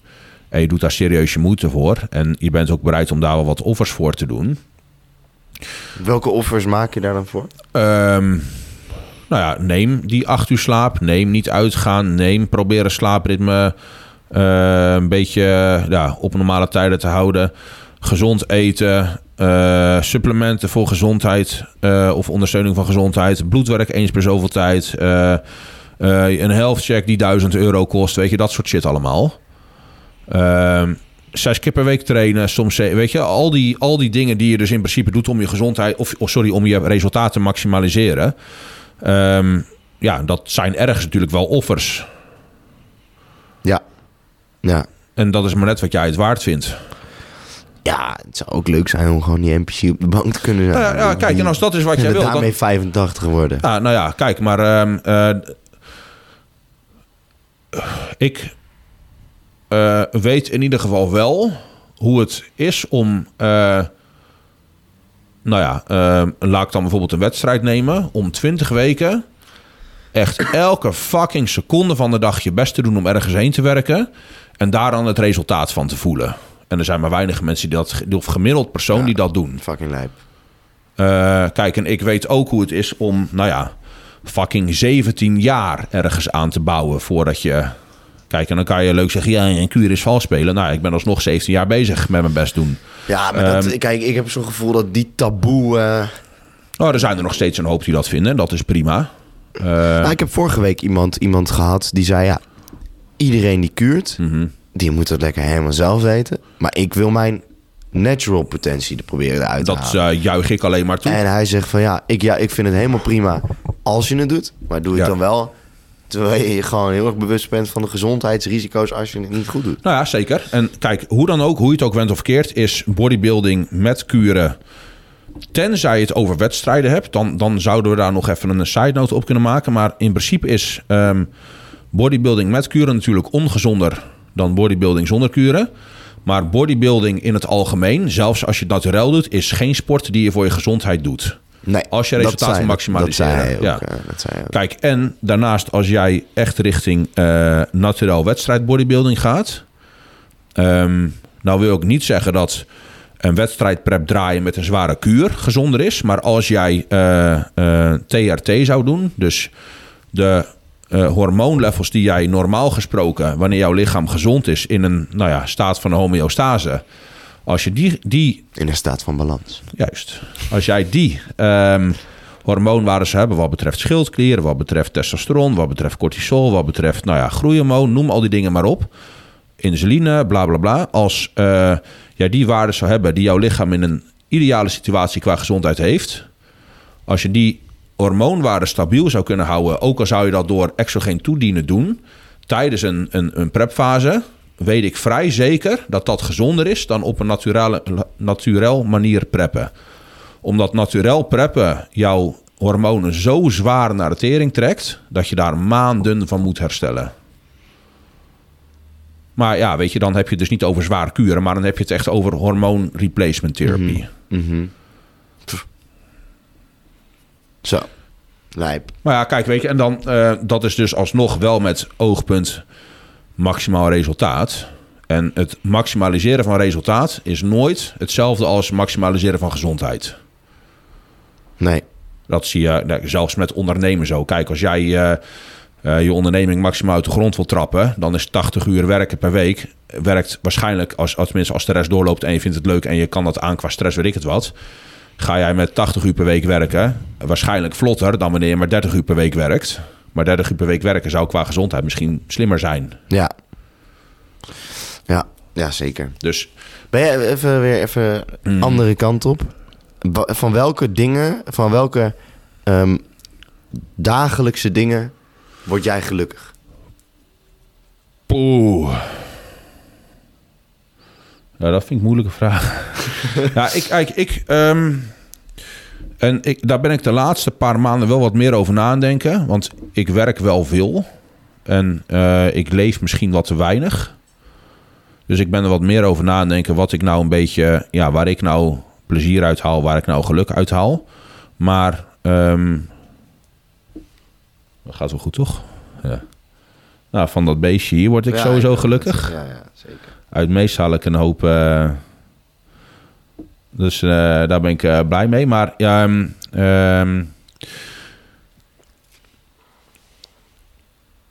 en je doet daar serieus je moeite voor en je bent ook bereid om daar wel wat offers voor te doen. Welke offers maak je daar dan voor? Ehm, nou ja, neem die acht uur slaap. Neem niet uitgaan. Neem, probeer een slaapritme eh, een beetje ja, op normale tijden te houden. Gezond eten. eh, supplementen voor gezondheid eh, of ondersteuning van gezondheid. Bloedwerk eens per zoveel tijd. een health check die 1000 euro kost. Weet je, dat soort shit allemaal. Ehm, zes keer per week trainen. Soms, weet je, al die, al die dingen die je dus in principe doet om je gezondheid, of of sorry, om je resultaten te maximaliseren. Ehm, ja, dat zijn ergens natuurlijk wel offers. Ja. Ja. En dat is maar net wat jij het waard vindt. Ja, het zou ook leuk zijn om gewoon die NPC op de bank te kunnen zijn. Nou ja, ja, kijk, en als dat is wat jij wil, dan, daarmee 85 worden. Ja, nou ja, kijk, maar ehm, eh, ik eh, weet in ieder geval wel hoe het is om, eh, nou ja, eh, laat ik dan bijvoorbeeld een wedstrijd nemen, om 20 weken echt elke fucking seconde van de dag je best te doen om ergens heen te werken en daar dan het resultaat van te voelen. En er zijn maar weinig mensen die dat, of gemiddeld persoon Ja. die dat doen. Fucking lijp. Eh, kijk, en ik weet ook hoe het is om, nou ja, fucking 17 jaar ergens aan te bouwen voordat je. Kijk, en dan kan je leuk zeggen, ja, een kuur is vals spelen. Nou, ik ben alsnog 17 jaar bezig met mijn best doen. Ja, maar dat, Ehm, kijk, ik heb zo'n gevoel dat die taboe... eh, Nou, er zijn er nog steeds een hoop die dat vinden. Dat is prima. Eh, Nou, ik heb vorige week iemand, iemand gehad die zei... ja, iedereen die kuurt, mhm. die moet het lekker helemaal zelf weten. Maar ik wil mijn natural potentie er proberen eruit te Dat halen. eh, juich ik alleen maar toe. En hij zegt van ja ik, ja, ik vind het helemaal prima als je het doet. Maar doe het Ja. dan wel terwijl je gewoon heel erg bewust bent van de gezondheidsrisico's als je het niet goed doet. Nou ja, zeker. En kijk, hoe dan ook, hoe je het ook went of keert, is bodybuilding met kuren. Tenzij je het over wedstrijden hebt, dan, dan zouden we daar nog even een side note op kunnen maken. Maar in principe is ehm, bodybuilding met kuren natuurlijk ongezonder dan bodybuilding zonder kuren. Maar bodybuilding in het algemeen, zelfs als je het naturel doet, is geen sport die je voor je gezondheid doet. Nee, Als je hij ook. Ja. ook. Kijk, en daarnaast als jij echt richting eh naturel wedstrijd bodybuilding gaat... ehm, nou wil ik niet zeggen dat een wedstrijd prep draaien met een zware kuur gezonder is. Maar als jij eh, eh, TRT zou doen, dus de hormoonlevels die jij normaal gesproken... wanneer jouw lichaam gezond is in een nou ja, staat van homeostase... Als je die, die In een staat van balans. Juist. Als jij die ehm hormoonwaarden zou hebben wat betreft schildklieren, wat betreft testosteron, wat betreft cortisol, wat betreft nou ja, groeihormoon, noem al die dingen maar op. Insuline, bla bla bla. Als eh, jij die waarden zou hebben die jouw lichaam in een ideale situatie qua gezondheid heeft. Als je die hormoonwaarden stabiel zou kunnen houden, ook al zou je dat door exogeen toedienen doen, tijdens een, een, een prepfase, weet ik vrij zeker dat dat gezonder is dan op een naturele, naturel manier preppen. Omdat naturel preppen jouw hormonen zo zwaar naar de tering trekt, dat je daar maanden van moet herstellen. Maar ja, weet je, dan heb je het dus niet over zwaar kuren, maar dan heb je het echt over hormoon replacement therapy. Mhm. Pff. Zo. Lijp. Maar ja, kijk, weet je, en dan eh, dat is dus alsnog wel met oogpunt maximaal resultaat. En het maximaliseren van resultaat is nooit hetzelfde als maximaliseren van gezondheid. Nee. Dat zie je nou, zelfs met ondernemen zo. Kijk, als jij eh, eh, je onderneming maximaal uit de grond wil trappen, dan is 80 uur werken per week. Werkt waarschijnlijk, als, als, tenminste als de rest doorloopt en je vindt het leuk en je kan dat aan qua stress, weet ik het wat. Ga jij met 80 uur per week werken, waarschijnlijk vlotter dan wanneer je maar 30 uur per week werkt. Maar 30 uur per week werken zou qua gezondheid misschien slimmer zijn. Ja. Ja. Ja, zeker. Dus Ben je even weer even Mm. andere kant op? Van welke dingen, van welke ehm, dagelijkse dingen word jij gelukkig? Poeh. Ja, dat vind ik een moeilijke vraag. ja, ik, kijk, ik, ehm, en ik, daar ben ik de laatste paar maanden wel wat meer over nadenken. Want ik werk wel veel. En eh, ik leef misschien wat te weinig. Dus ik ben er wat meer over nadenken wat ik nou een beetje, ja, waar ik nou plezier uit haal, waar ik nou geluk uit haal. Maar, ehm dat gaat wel goed, toch? Ja. Nou, van dat beestje hier word ik Ja, sowieso gelukkig. Ja, ja, zeker. Uit meest haal ik een hoop. eh, dus eh, daar ben ik eh, blij mee. Maar ja, ehm,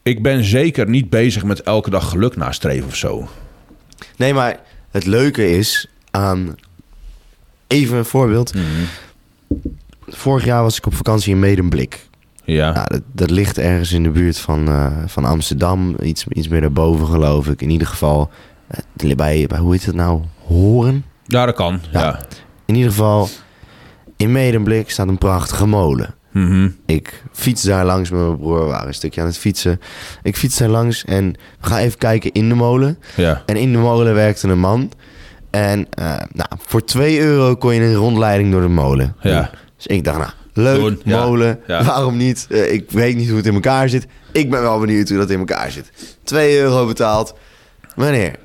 ik ben zeker niet bezig met elke dag geluk nastreven of zo. Nee, maar het leuke is aan... Even een voorbeeld. Vorig jaar was ik op vakantie in Medemblik. Ja, Nou, dat, dat ligt ergens in de buurt van, eh, van Amsterdam. Iets, iets meer daarboven, geloof ik. In ieder geval bij, bij, hoe heet het nou? Horen? Ja dat kan. Ja. Ja. In ieder geval, in Medemblik staat een prachtige molen. Mhm. Ik fiets daar langs met mijn broer. We waren een stukje aan het fietsen. Ik fiets daar langs en ga even kijken in de molen. ja. En in de molen werkte een man. En eh, nou, voor 2 euro kon je een rondleiding door de molen. Ja. Dus ik dacht, nou, leuk, Doen, molen. Ja. Waarom niet? Eh, ik weet niet hoe het in elkaar zit. Ik ben wel benieuwd hoe dat in elkaar zit. 2 euro betaald. Meneer,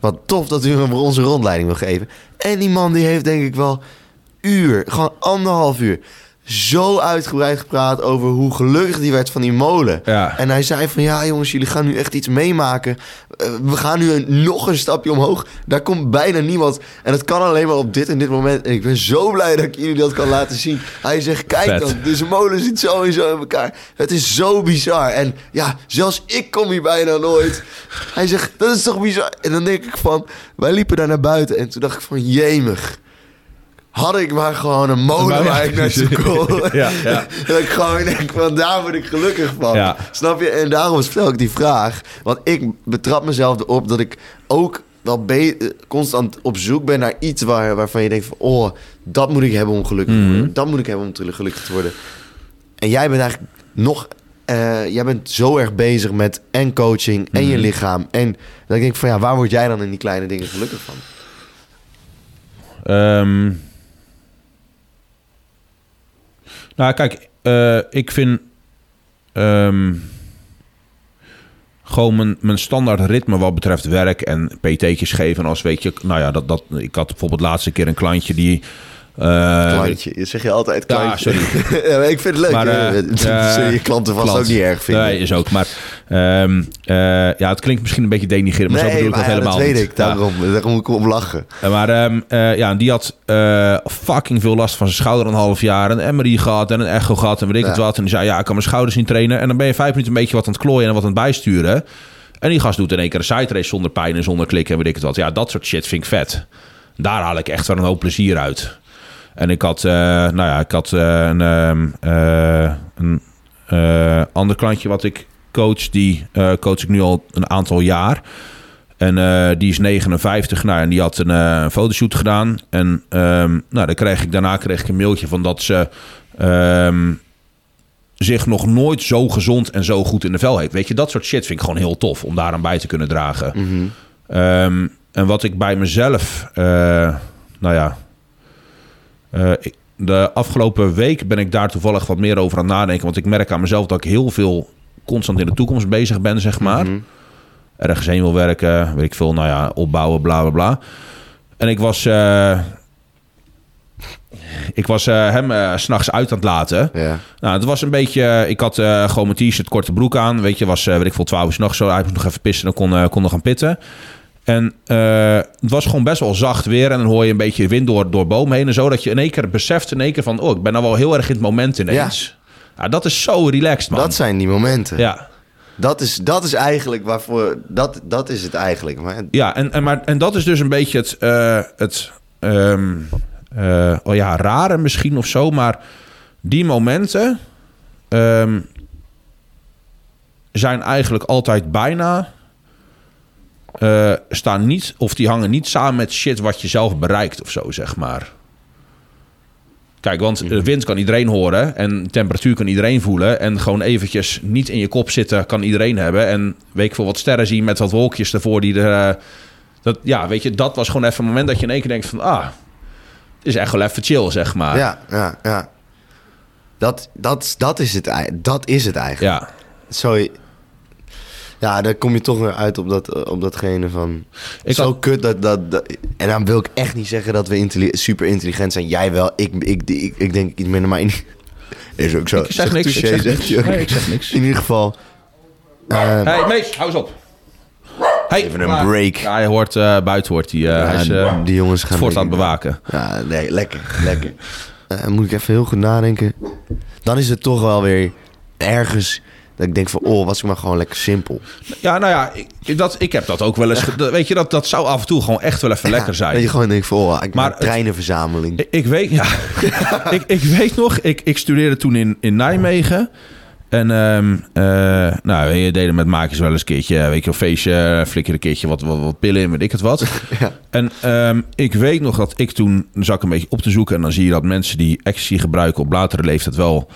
wat tof dat u voor onze rondleiding wil geven. En die man die heeft denk ik wel uur, gewoon anderhalf uur... zo uitgebreid gepraat over hoe gelukkig die werd van die molen. Ja. En hij zei van, ja jongens, jullie gaan nu echt iets meemaken. Eh, we gaan nu een, nog een stapje omhoog. Daar komt bijna niemand. En dat kan alleen maar op dit en dit moment. En ik ben zo blij dat ik jullie dat kan laten zien. Hij zegt, kijk Vet. dan, deze molen zit zo en zo in elkaar. Het is zo bizar. En ja, zelfs ik kom hier bijna nooit. Hij zegt, dat is toch bizar? En dan denk ik van, wij liepen daar naar buiten. En toen dacht ik van, jemig. Had ik maar gewoon een molen waar ik naartoe kon. Ja, ja. Dat ik gewoon denk van, daar word ik gelukkig van. Ja. Snap je? En daarom stel ik die vraag. Want ik betrap mezelf erop dat ik ook wel eh, constant op zoek ben naar iets waar, waarvan je denkt van... Oh, dat moet ik hebben om gelukkig te worden. Dat moet ik hebben om te- gelukkig te worden. En jij bent eigenlijk nog... eh, jij bent zo erg bezig met en coaching en je lichaam. En dat ik denk van ja, waar word jij dan in die kleine dingen gelukkig van? Ehm, nou, kijk, eh, ik vind ehm, gewoon mijn, mijn standaard ritme wat betreft werk en PT'tjes geven. Als weet je, nou ja, dat, dat, ik had bijvoorbeeld laatste keer een klantje die Klantje. Je zeg je altijd klantje. Ja, sorry. Ik vind het leuk. Maar, eh, Dat zullen je klanten vast klant. ook niet erg vinden. Nee, is ook. Maar ehm, eh, ja, het klinkt misschien een beetje denigrerend, maar zo bedoel ik dat helemaal dat weet niet. ik. Daarom, daarom moet ik om lachen. Maar ehm, eh, ja, die had eh, fucking veel last van zijn schouder een half jaar. Een MRI gehad en een echo gehad en weet ik het wat. En die zei, ja, ik kan mijn schouders niet trainen. En dan ben je vijf minuten een beetje wat aan het klooien en wat aan het bijsturen. En die gast doet in één keer een side race zonder pijn en zonder klikken en weet ik het wat. Ja, dat soort shit vind ik vet. Daar haal ik echt wel een hoop plezier uit. En ik had, eh, nou ja, ik had eh, een, ehm, eh, een ander klantje wat ik coach. Die coach ik nu al een aantal jaar. En die is 59. Nou, en die had een fotoshoot gedaan. En ehm, nou, dan kreeg ik, daarna kreeg ik een mailtje van dat ze ehm, zich nog nooit zo gezond en zo goed in de vel heeft. Weet je, dat soort shit vind ik gewoon heel tof om daaraan bij te kunnen dragen. Ehm, en wat ik bij mezelf, nou ja, de afgelopen week ben ik daar toevallig wat meer over aan het nadenken. Want ik merk aan mezelf dat ik heel veel constant in de toekomst bezig ben, zeg maar. Ergens heen wil werken, weet ik veel, nou ja, opbouwen, bla bla bla. En ik was, eh, ik was eh, hem eh, s s'nachts uit aan het laten. Ja. Nou, het was een beetje... Ik had eh, gewoon mijn t-shirt, korte broek aan. Weet je, was, eh weet ik veel, 12 uur 's nachts zo. Hij moest nog even pissen en kon, eh, kon nog gaan pitten. En eh, het was gewoon best wel zacht weer. En dan hoor je een beetje wind door, door bomen heen en zo. Dat je in één keer beseft in één keer van... Oh, ik ben nou wel heel erg in het moment ineens. Ja, dat is zo relaxed, man. Dat zijn die momenten. Ja, Dat, is, dat is eigenlijk waarvoor... Dat, dat is het eigenlijk. Maar, ja en, en, maar, en dat is dus een beetje het... eh, het ehm, eh, oh ja, rare misschien of zo. Maar die momenten... ehm, zijn eigenlijk altijd bijna... eh, staan niet... Of die hangen niet samen met shit wat je zelf bereikt of zo, zeg maar. Kijk, want de wind kan iedereen horen en temperatuur kan iedereen voelen. En gewoon eventjes niet in je kop zitten kan iedereen hebben. En weet ik veel wat sterren zien met wat wolkjes ervoor die er... eh, dat, ja, weet je, dat was gewoon even een moment dat je in één keer denkt van... Ah, het is echt wel even chill, zeg maar. ja, ja, ja. Dat, dat, dat, is het, dat is het eigenlijk. Ja, Zo, ja, dan kom je toch weer uit op, dat, op datgene van... Ik zo had- kut dat, dat, dat- En dan wil ik echt niet zeggen dat we intelli- super intelligent zijn. Jij wel, ik, ik, ik, ik denk iets minder, maar... In, is ook zo. ik zeg niks. Ik zeg niks. je ook. Nee, ik zeg niks. In ieder geval... eh, hey, Mees, hou eens op. Hey, Even een break. Ja, hij hoort eh, buiten hoort hij. eh, hij is eh, die jongens het gaan... fort aan het bewaken. Ja, nee, lekker, lekker. Eh, moet ik even heel goed nadenken. Dan is het toch wel weer ergens... Dat ik denk van, oh, was ik maar gewoon lekker simpel. Ja, nou ja, ik, dat, ik heb dat ook wel eens. dat- Weet je, dat, dat zou af en toe gewoon echt wel even lekker zijn. Dat je gewoon denkt van, oh, ik Maar het- treinenverzameling. Ik, ik weet, ja. ik, ik weet nog, ik, ik studeerde toen in, in Nijmegen. En ehm eh, nou, je deden met maakjes wel eens een keertje, weet je, een feestje, flikker een keertje wat, wat, wat pillen in, weet ik het wat. Ja. En ehm, ik weet nog dat ik toen, zat ik een beetje op te zoeken en dan zie je dat mensen die ecstasy gebruiken op latere leeftijd wel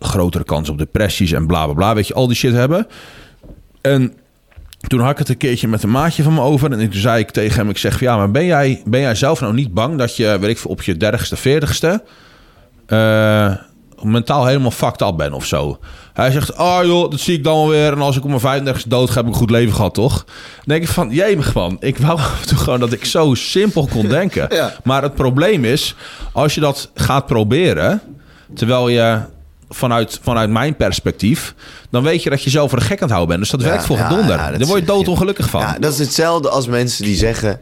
grotere kans op depressies en bla bla bla, weet je, al die shit hebben. En toen had ik het een keertje met een maatje van me over. En toen zei ik tegen hem, ik zeg, ja, maar ben jij, ben jij zelf nou niet bang dat je, weet ik veel, op je dertigste, veertigste eh, mentaal helemaal fucked up bent of zo? Hij zegt, oh joh, dat zie ik dan wel weer. En als ik op mijn 35ste dood ga, heb ik een goed leven gehad, toch? Dan denk ik van, jemig man, ik wou af en toe gewoon dat ik zo simpel kon denken. Ja. Maar het probleem is, als je dat gaat proberen, terwijl je vanuit, vanuit mijn perspectief, dan weet je dat je zelf voor de gek aan het houden bent. Dus dat Ja, werkt voor ja, gedonder. ja, dat Daar word je doodongelukkig van. Ja, dat is hetzelfde als mensen die zeggen...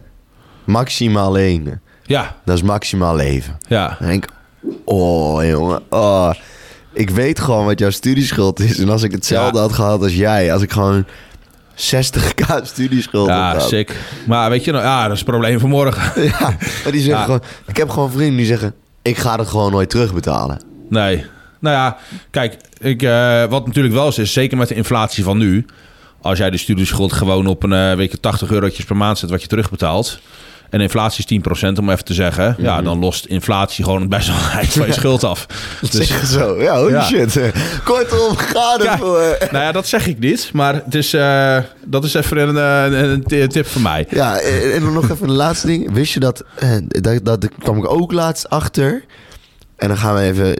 maximaal één. Ja, Dat is maximaal leven. ja. Dan denk ik... Oh, jongen. Oh. Ik weet gewoon wat jouw studieschuld is. En als ik hetzelfde had gehad als jij... als ik gewoon 60k studieschuld had Ja, sick. Maar weet je nou, ja, dat is het probleem van morgen. Ja, maar die zeggen gewoon... Ik heb gewoon vrienden die zeggen... ik ga het gewoon nooit terugbetalen. Nee. Nou ja, kijk, ik, eh, wat natuurlijk wel is, is zeker met de inflatie van nu. Als jij de studieschuld gewoon op een eh, weet je, 80 eurotjes per maand zet wat je terugbetaalt. En inflatie is 10% om even te zeggen. Ja, Mhm. dan lost inflatie gewoon best wel een van je schuld af. Dat Dus, zo. Ja, holy Ja. shit. Kortom, ga nou ja, dat zeg ik niet. Maar het is, eh, dat is even een, eh, een, een tip van mij. Ja, en dan nog even een laatste ding. Wist je dat, eh, dat, dat, kwam ik ook laatst achter. En dan gaan we even...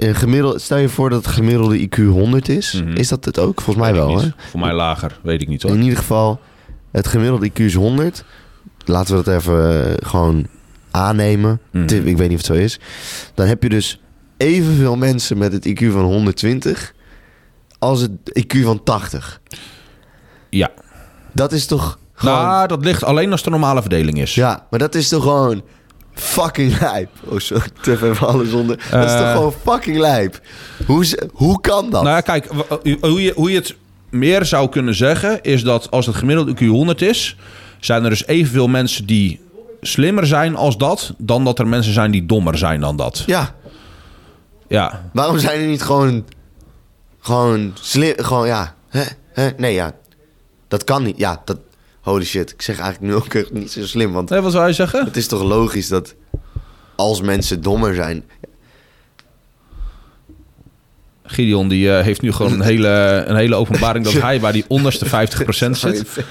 Een gemiddelde, stel je voor dat het gemiddelde IQ 100 is. Mhm. Is dat het ook? Volgens mij wel, hè? Voor mij lager, weet ik niet hoor. In ieder geval, het gemiddelde IQ is 100. Laten we dat even eh, gewoon aannemen. Tip, Ik weet niet of het zo is. Dan heb je dus evenveel mensen met het IQ van 120 als het IQ van 80. Ja. Dat is toch gewoon... Nou, dat ligt alleen als de normale verdeling is. Ja, maar dat is toch gewoon fucking lijp. Oh, sorry, te even alles onder. Dat is toch Eh. gewoon fucking lijp. Hoe, hoe kan dat? Nou ja, kijk, w- hoe je, hoe je het meer zou kunnen zeggen... is dat als het gemiddelde IQ 100 is... zijn er dus evenveel mensen die slimmer zijn als dat... dan dat er mensen zijn die dommer zijn dan dat. Ja, Ja, waarom zijn er niet gewoon... Gewoon slim... Gewoon, ja. Hè? Hè? Nee, ja. Dat kan niet. Ja, dat... Holy shit. Ik zeg eigenlijk nu ook echt niet zo slim. Want nee, wat zou je zeggen? het is toch logisch dat... Als mensen dommer zijn... Gideon die eh, heeft nu gewoon een hele, een hele openbaring... dat hij bij die onderste 50% zit.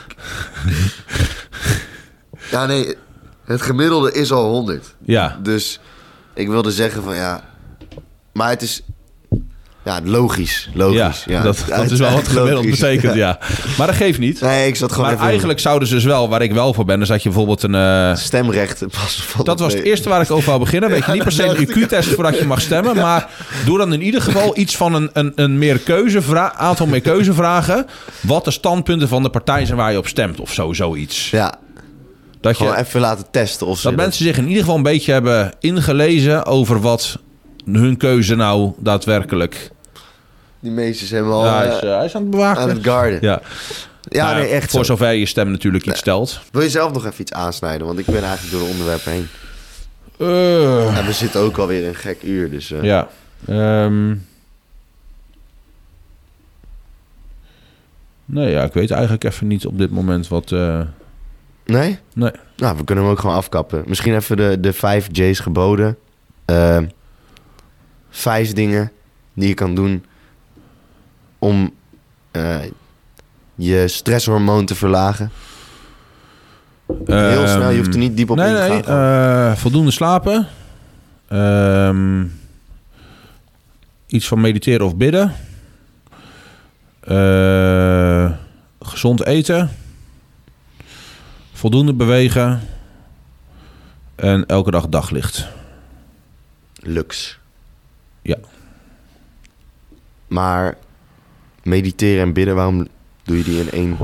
Ja, nee. Het gemiddelde is al 100. Ja, Dus ik wilde zeggen van ja. Maar het is. Ja, logisch. Logisch. ja, Ja, dat, dat is wel wat gemiddeld Logisch, betekent, ja. Maar dat geeft niet. Nee, ik zat gewoon Maar even. eigenlijk zouden ze dus wel, waar ik wel voor ben... is dat je bijvoorbeeld een... eh, Stemrechten pas Dat was het eerste waar ik over wou beginnen. Weet je niet per se een IQ-test voordat je mag stemmen. Maar doe dan in ieder geval iets van een, een, een meer keuzevra- aantal meer keuzevragen. Wat de standpunten van de partij zijn waar je op stemt of zo, zoiets. Ja, Dat, gewoon je, even laten testen of dat ze. mensen zich in ieder geval een beetje hebben ingelezen over wat hun keuze nou daadwerkelijk... Die meesters hebben al. ja, hij, eh, is, eh, hij is aan het aan bewaken. het garden. Ja, Ja, nee, echt. Voor zo. zover je stem natuurlijk iets stelt. Wil je zelf nog even iets aansnijden? Want ik ben eigenlijk door de onderwerpen heen. Eh, En we zitten ook alweer een gek uur. Dus. eh, Ja. Ehm. Nee, ja, ik weet eigenlijk even niet op dit moment wat... eh, Nee? Nee. Nou, we kunnen hem ook gewoon afkappen. Misschien even de, de vijf J's geboden. Eh, vijf dingen die je kan doen om eh, je stresshormoon te verlagen. Heel snel, je hoeft er niet diep op nee, in te nee, gaan. eh, voldoende slapen. Ehm, iets van mediteren of bidden. Eh, gezond eten. Voldoende bewegen. En elke dag daglicht. Lux. Ja. Maar mediteren en bidden, waarom doe je die in één?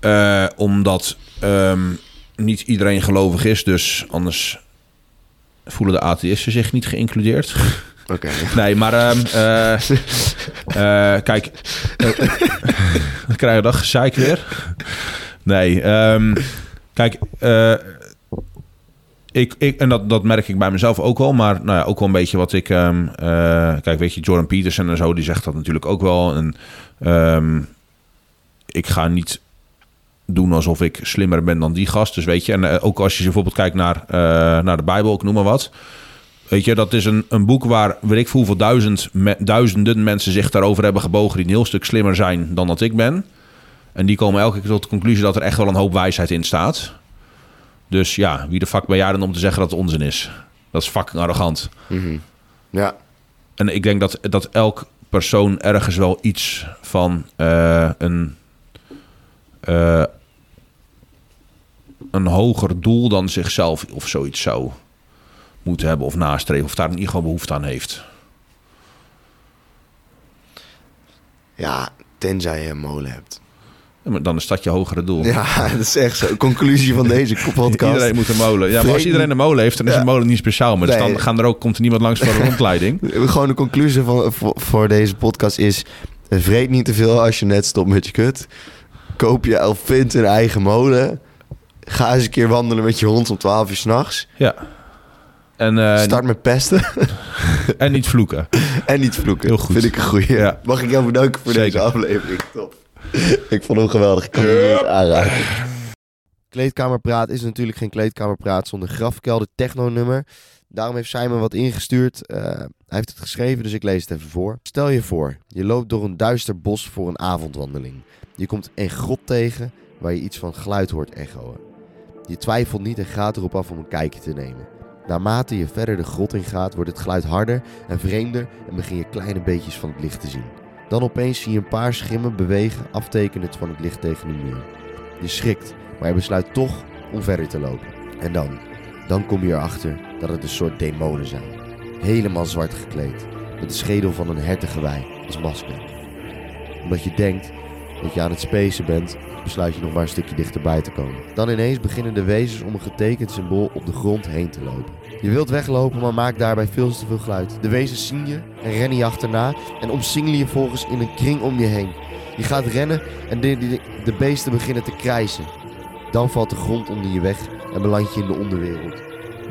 Eh, omdat ehm, niet iedereen gelovig is, dus anders voelen de atheïsten zich niet geïncludeerd. Oké. Nee, maar ehm, eh, eh, kijk, dan krijg je dat gezeik weer. Nee, ehm, kijk, ik, ik, en dat, dat merk ik bij mezelf ook wel, maar nou ja, ook wel een beetje wat ik, kijk, weet je, Jordan Peterson en zo, die zegt dat natuurlijk ook wel. En ehm, ik ga niet doen alsof ik slimmer ben dan die gast. Dus weet je, en eh, ook als je bijvoorbeeld kijkt naar, eh, naar de Bijbel, ik noem maar wat. Weet je, dat is een, een boek waar, weet ik veel, hoeveel duizend, me- duizenden mensen zich daarover hebben gebogen... die een heel stuk slimmer zijn dan dat ik ben. En die komen elke keer tot de conclusie dat er echt wel een hoop wijsheid in staat. Dus ja, wie de fuck ben jij dan om te zeggen dat het onzin is? Dat is fucking arrogant. Mhm. Ja. En ik denk dat, dat elk persoon ergens wel iets van eh, een, eh, een hoger doel dan zichzelf of zoiets zou moeten hebben of nastreven. Of daar ieder geval behoefte aan heeft. ja, tenzij je een molen hebt. Dan is dat je hogere doel. Ja, dat is echt zo. Conclusie van deze podcast. Iedereen moet een molen. Ja, maar als iedereen een molen heeft, dan is een molen niet speciaal. Maar dus dan gaan er ook, komt er niemand langs voor een rondleiding. Gewoon de conclusie van, voor, voor deze podcast is... Vreet niet te veel als je net stopt met je kut. Koop je Elfint een eigen molen. Ga eens een keer wandelen met je hond om 12 uur s'nachts. Ja. En, eh, Start met pesten en niet vloeken. en niet vloeken. Heel goed. Vind ik een goeie. Ja. Mag ik jou bedanken voor Zeker. deze aflevering. Top. ik vond hem geweldig. Ik kan hem niet aanraken. Kleedkamerpraat is natuurlijk geen kleedkamerpraat zonder grafkelder techno-nummer. Daarom heeft Simon wat ingestuurd. Eh, hij heeft het geschreven, dus ik lees het even voor. Stel je voor, je loopt door een duister bos voor een avondwandeling. Je komt een grot tegen waar je iets van geluid hoort echoen. Je twijfelt niet en gaat erop af om een kijkje te nemen. Naarmate je verder de grot in gaat, wordt het geluid harder en vreemder en begin je kleine beetjes van het licht te zien. Dan opeens zie je een paar schimmen bewegen, aftekenend van het licht tegen de muur. Je schrikt, maar je besluit toch om verder te lopen. En dan, Dan kom je erachter dat het een soort demonen zijn. Helemaal zwart gekleed, met de schedel van een hertengewei als masker. Omdat je denkt dat je aan het spacen bent, besluit je nog maar een stukje dichterbij te komen. Dan ineens beginnen de wezens om een getekend symbool op de grond heen te lopen. Je wilt weglopen, maar maakt daarbij veel te veel geluid. De wezens zien je en rennen je achterna en omsingelen je volgens in een kring om je heen. Je gaat rennen en de, de, beesten beginnen te krijsen. Dan valt de grond onder je weg en beland je in de onderwereld.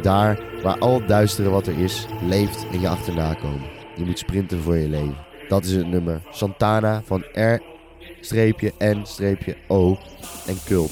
Daar waar al het duistere wat er is, leeft en je achterna komen. Je moet sprinten voor je leven. Dat is het nummer Santana van R-N-O en Cult.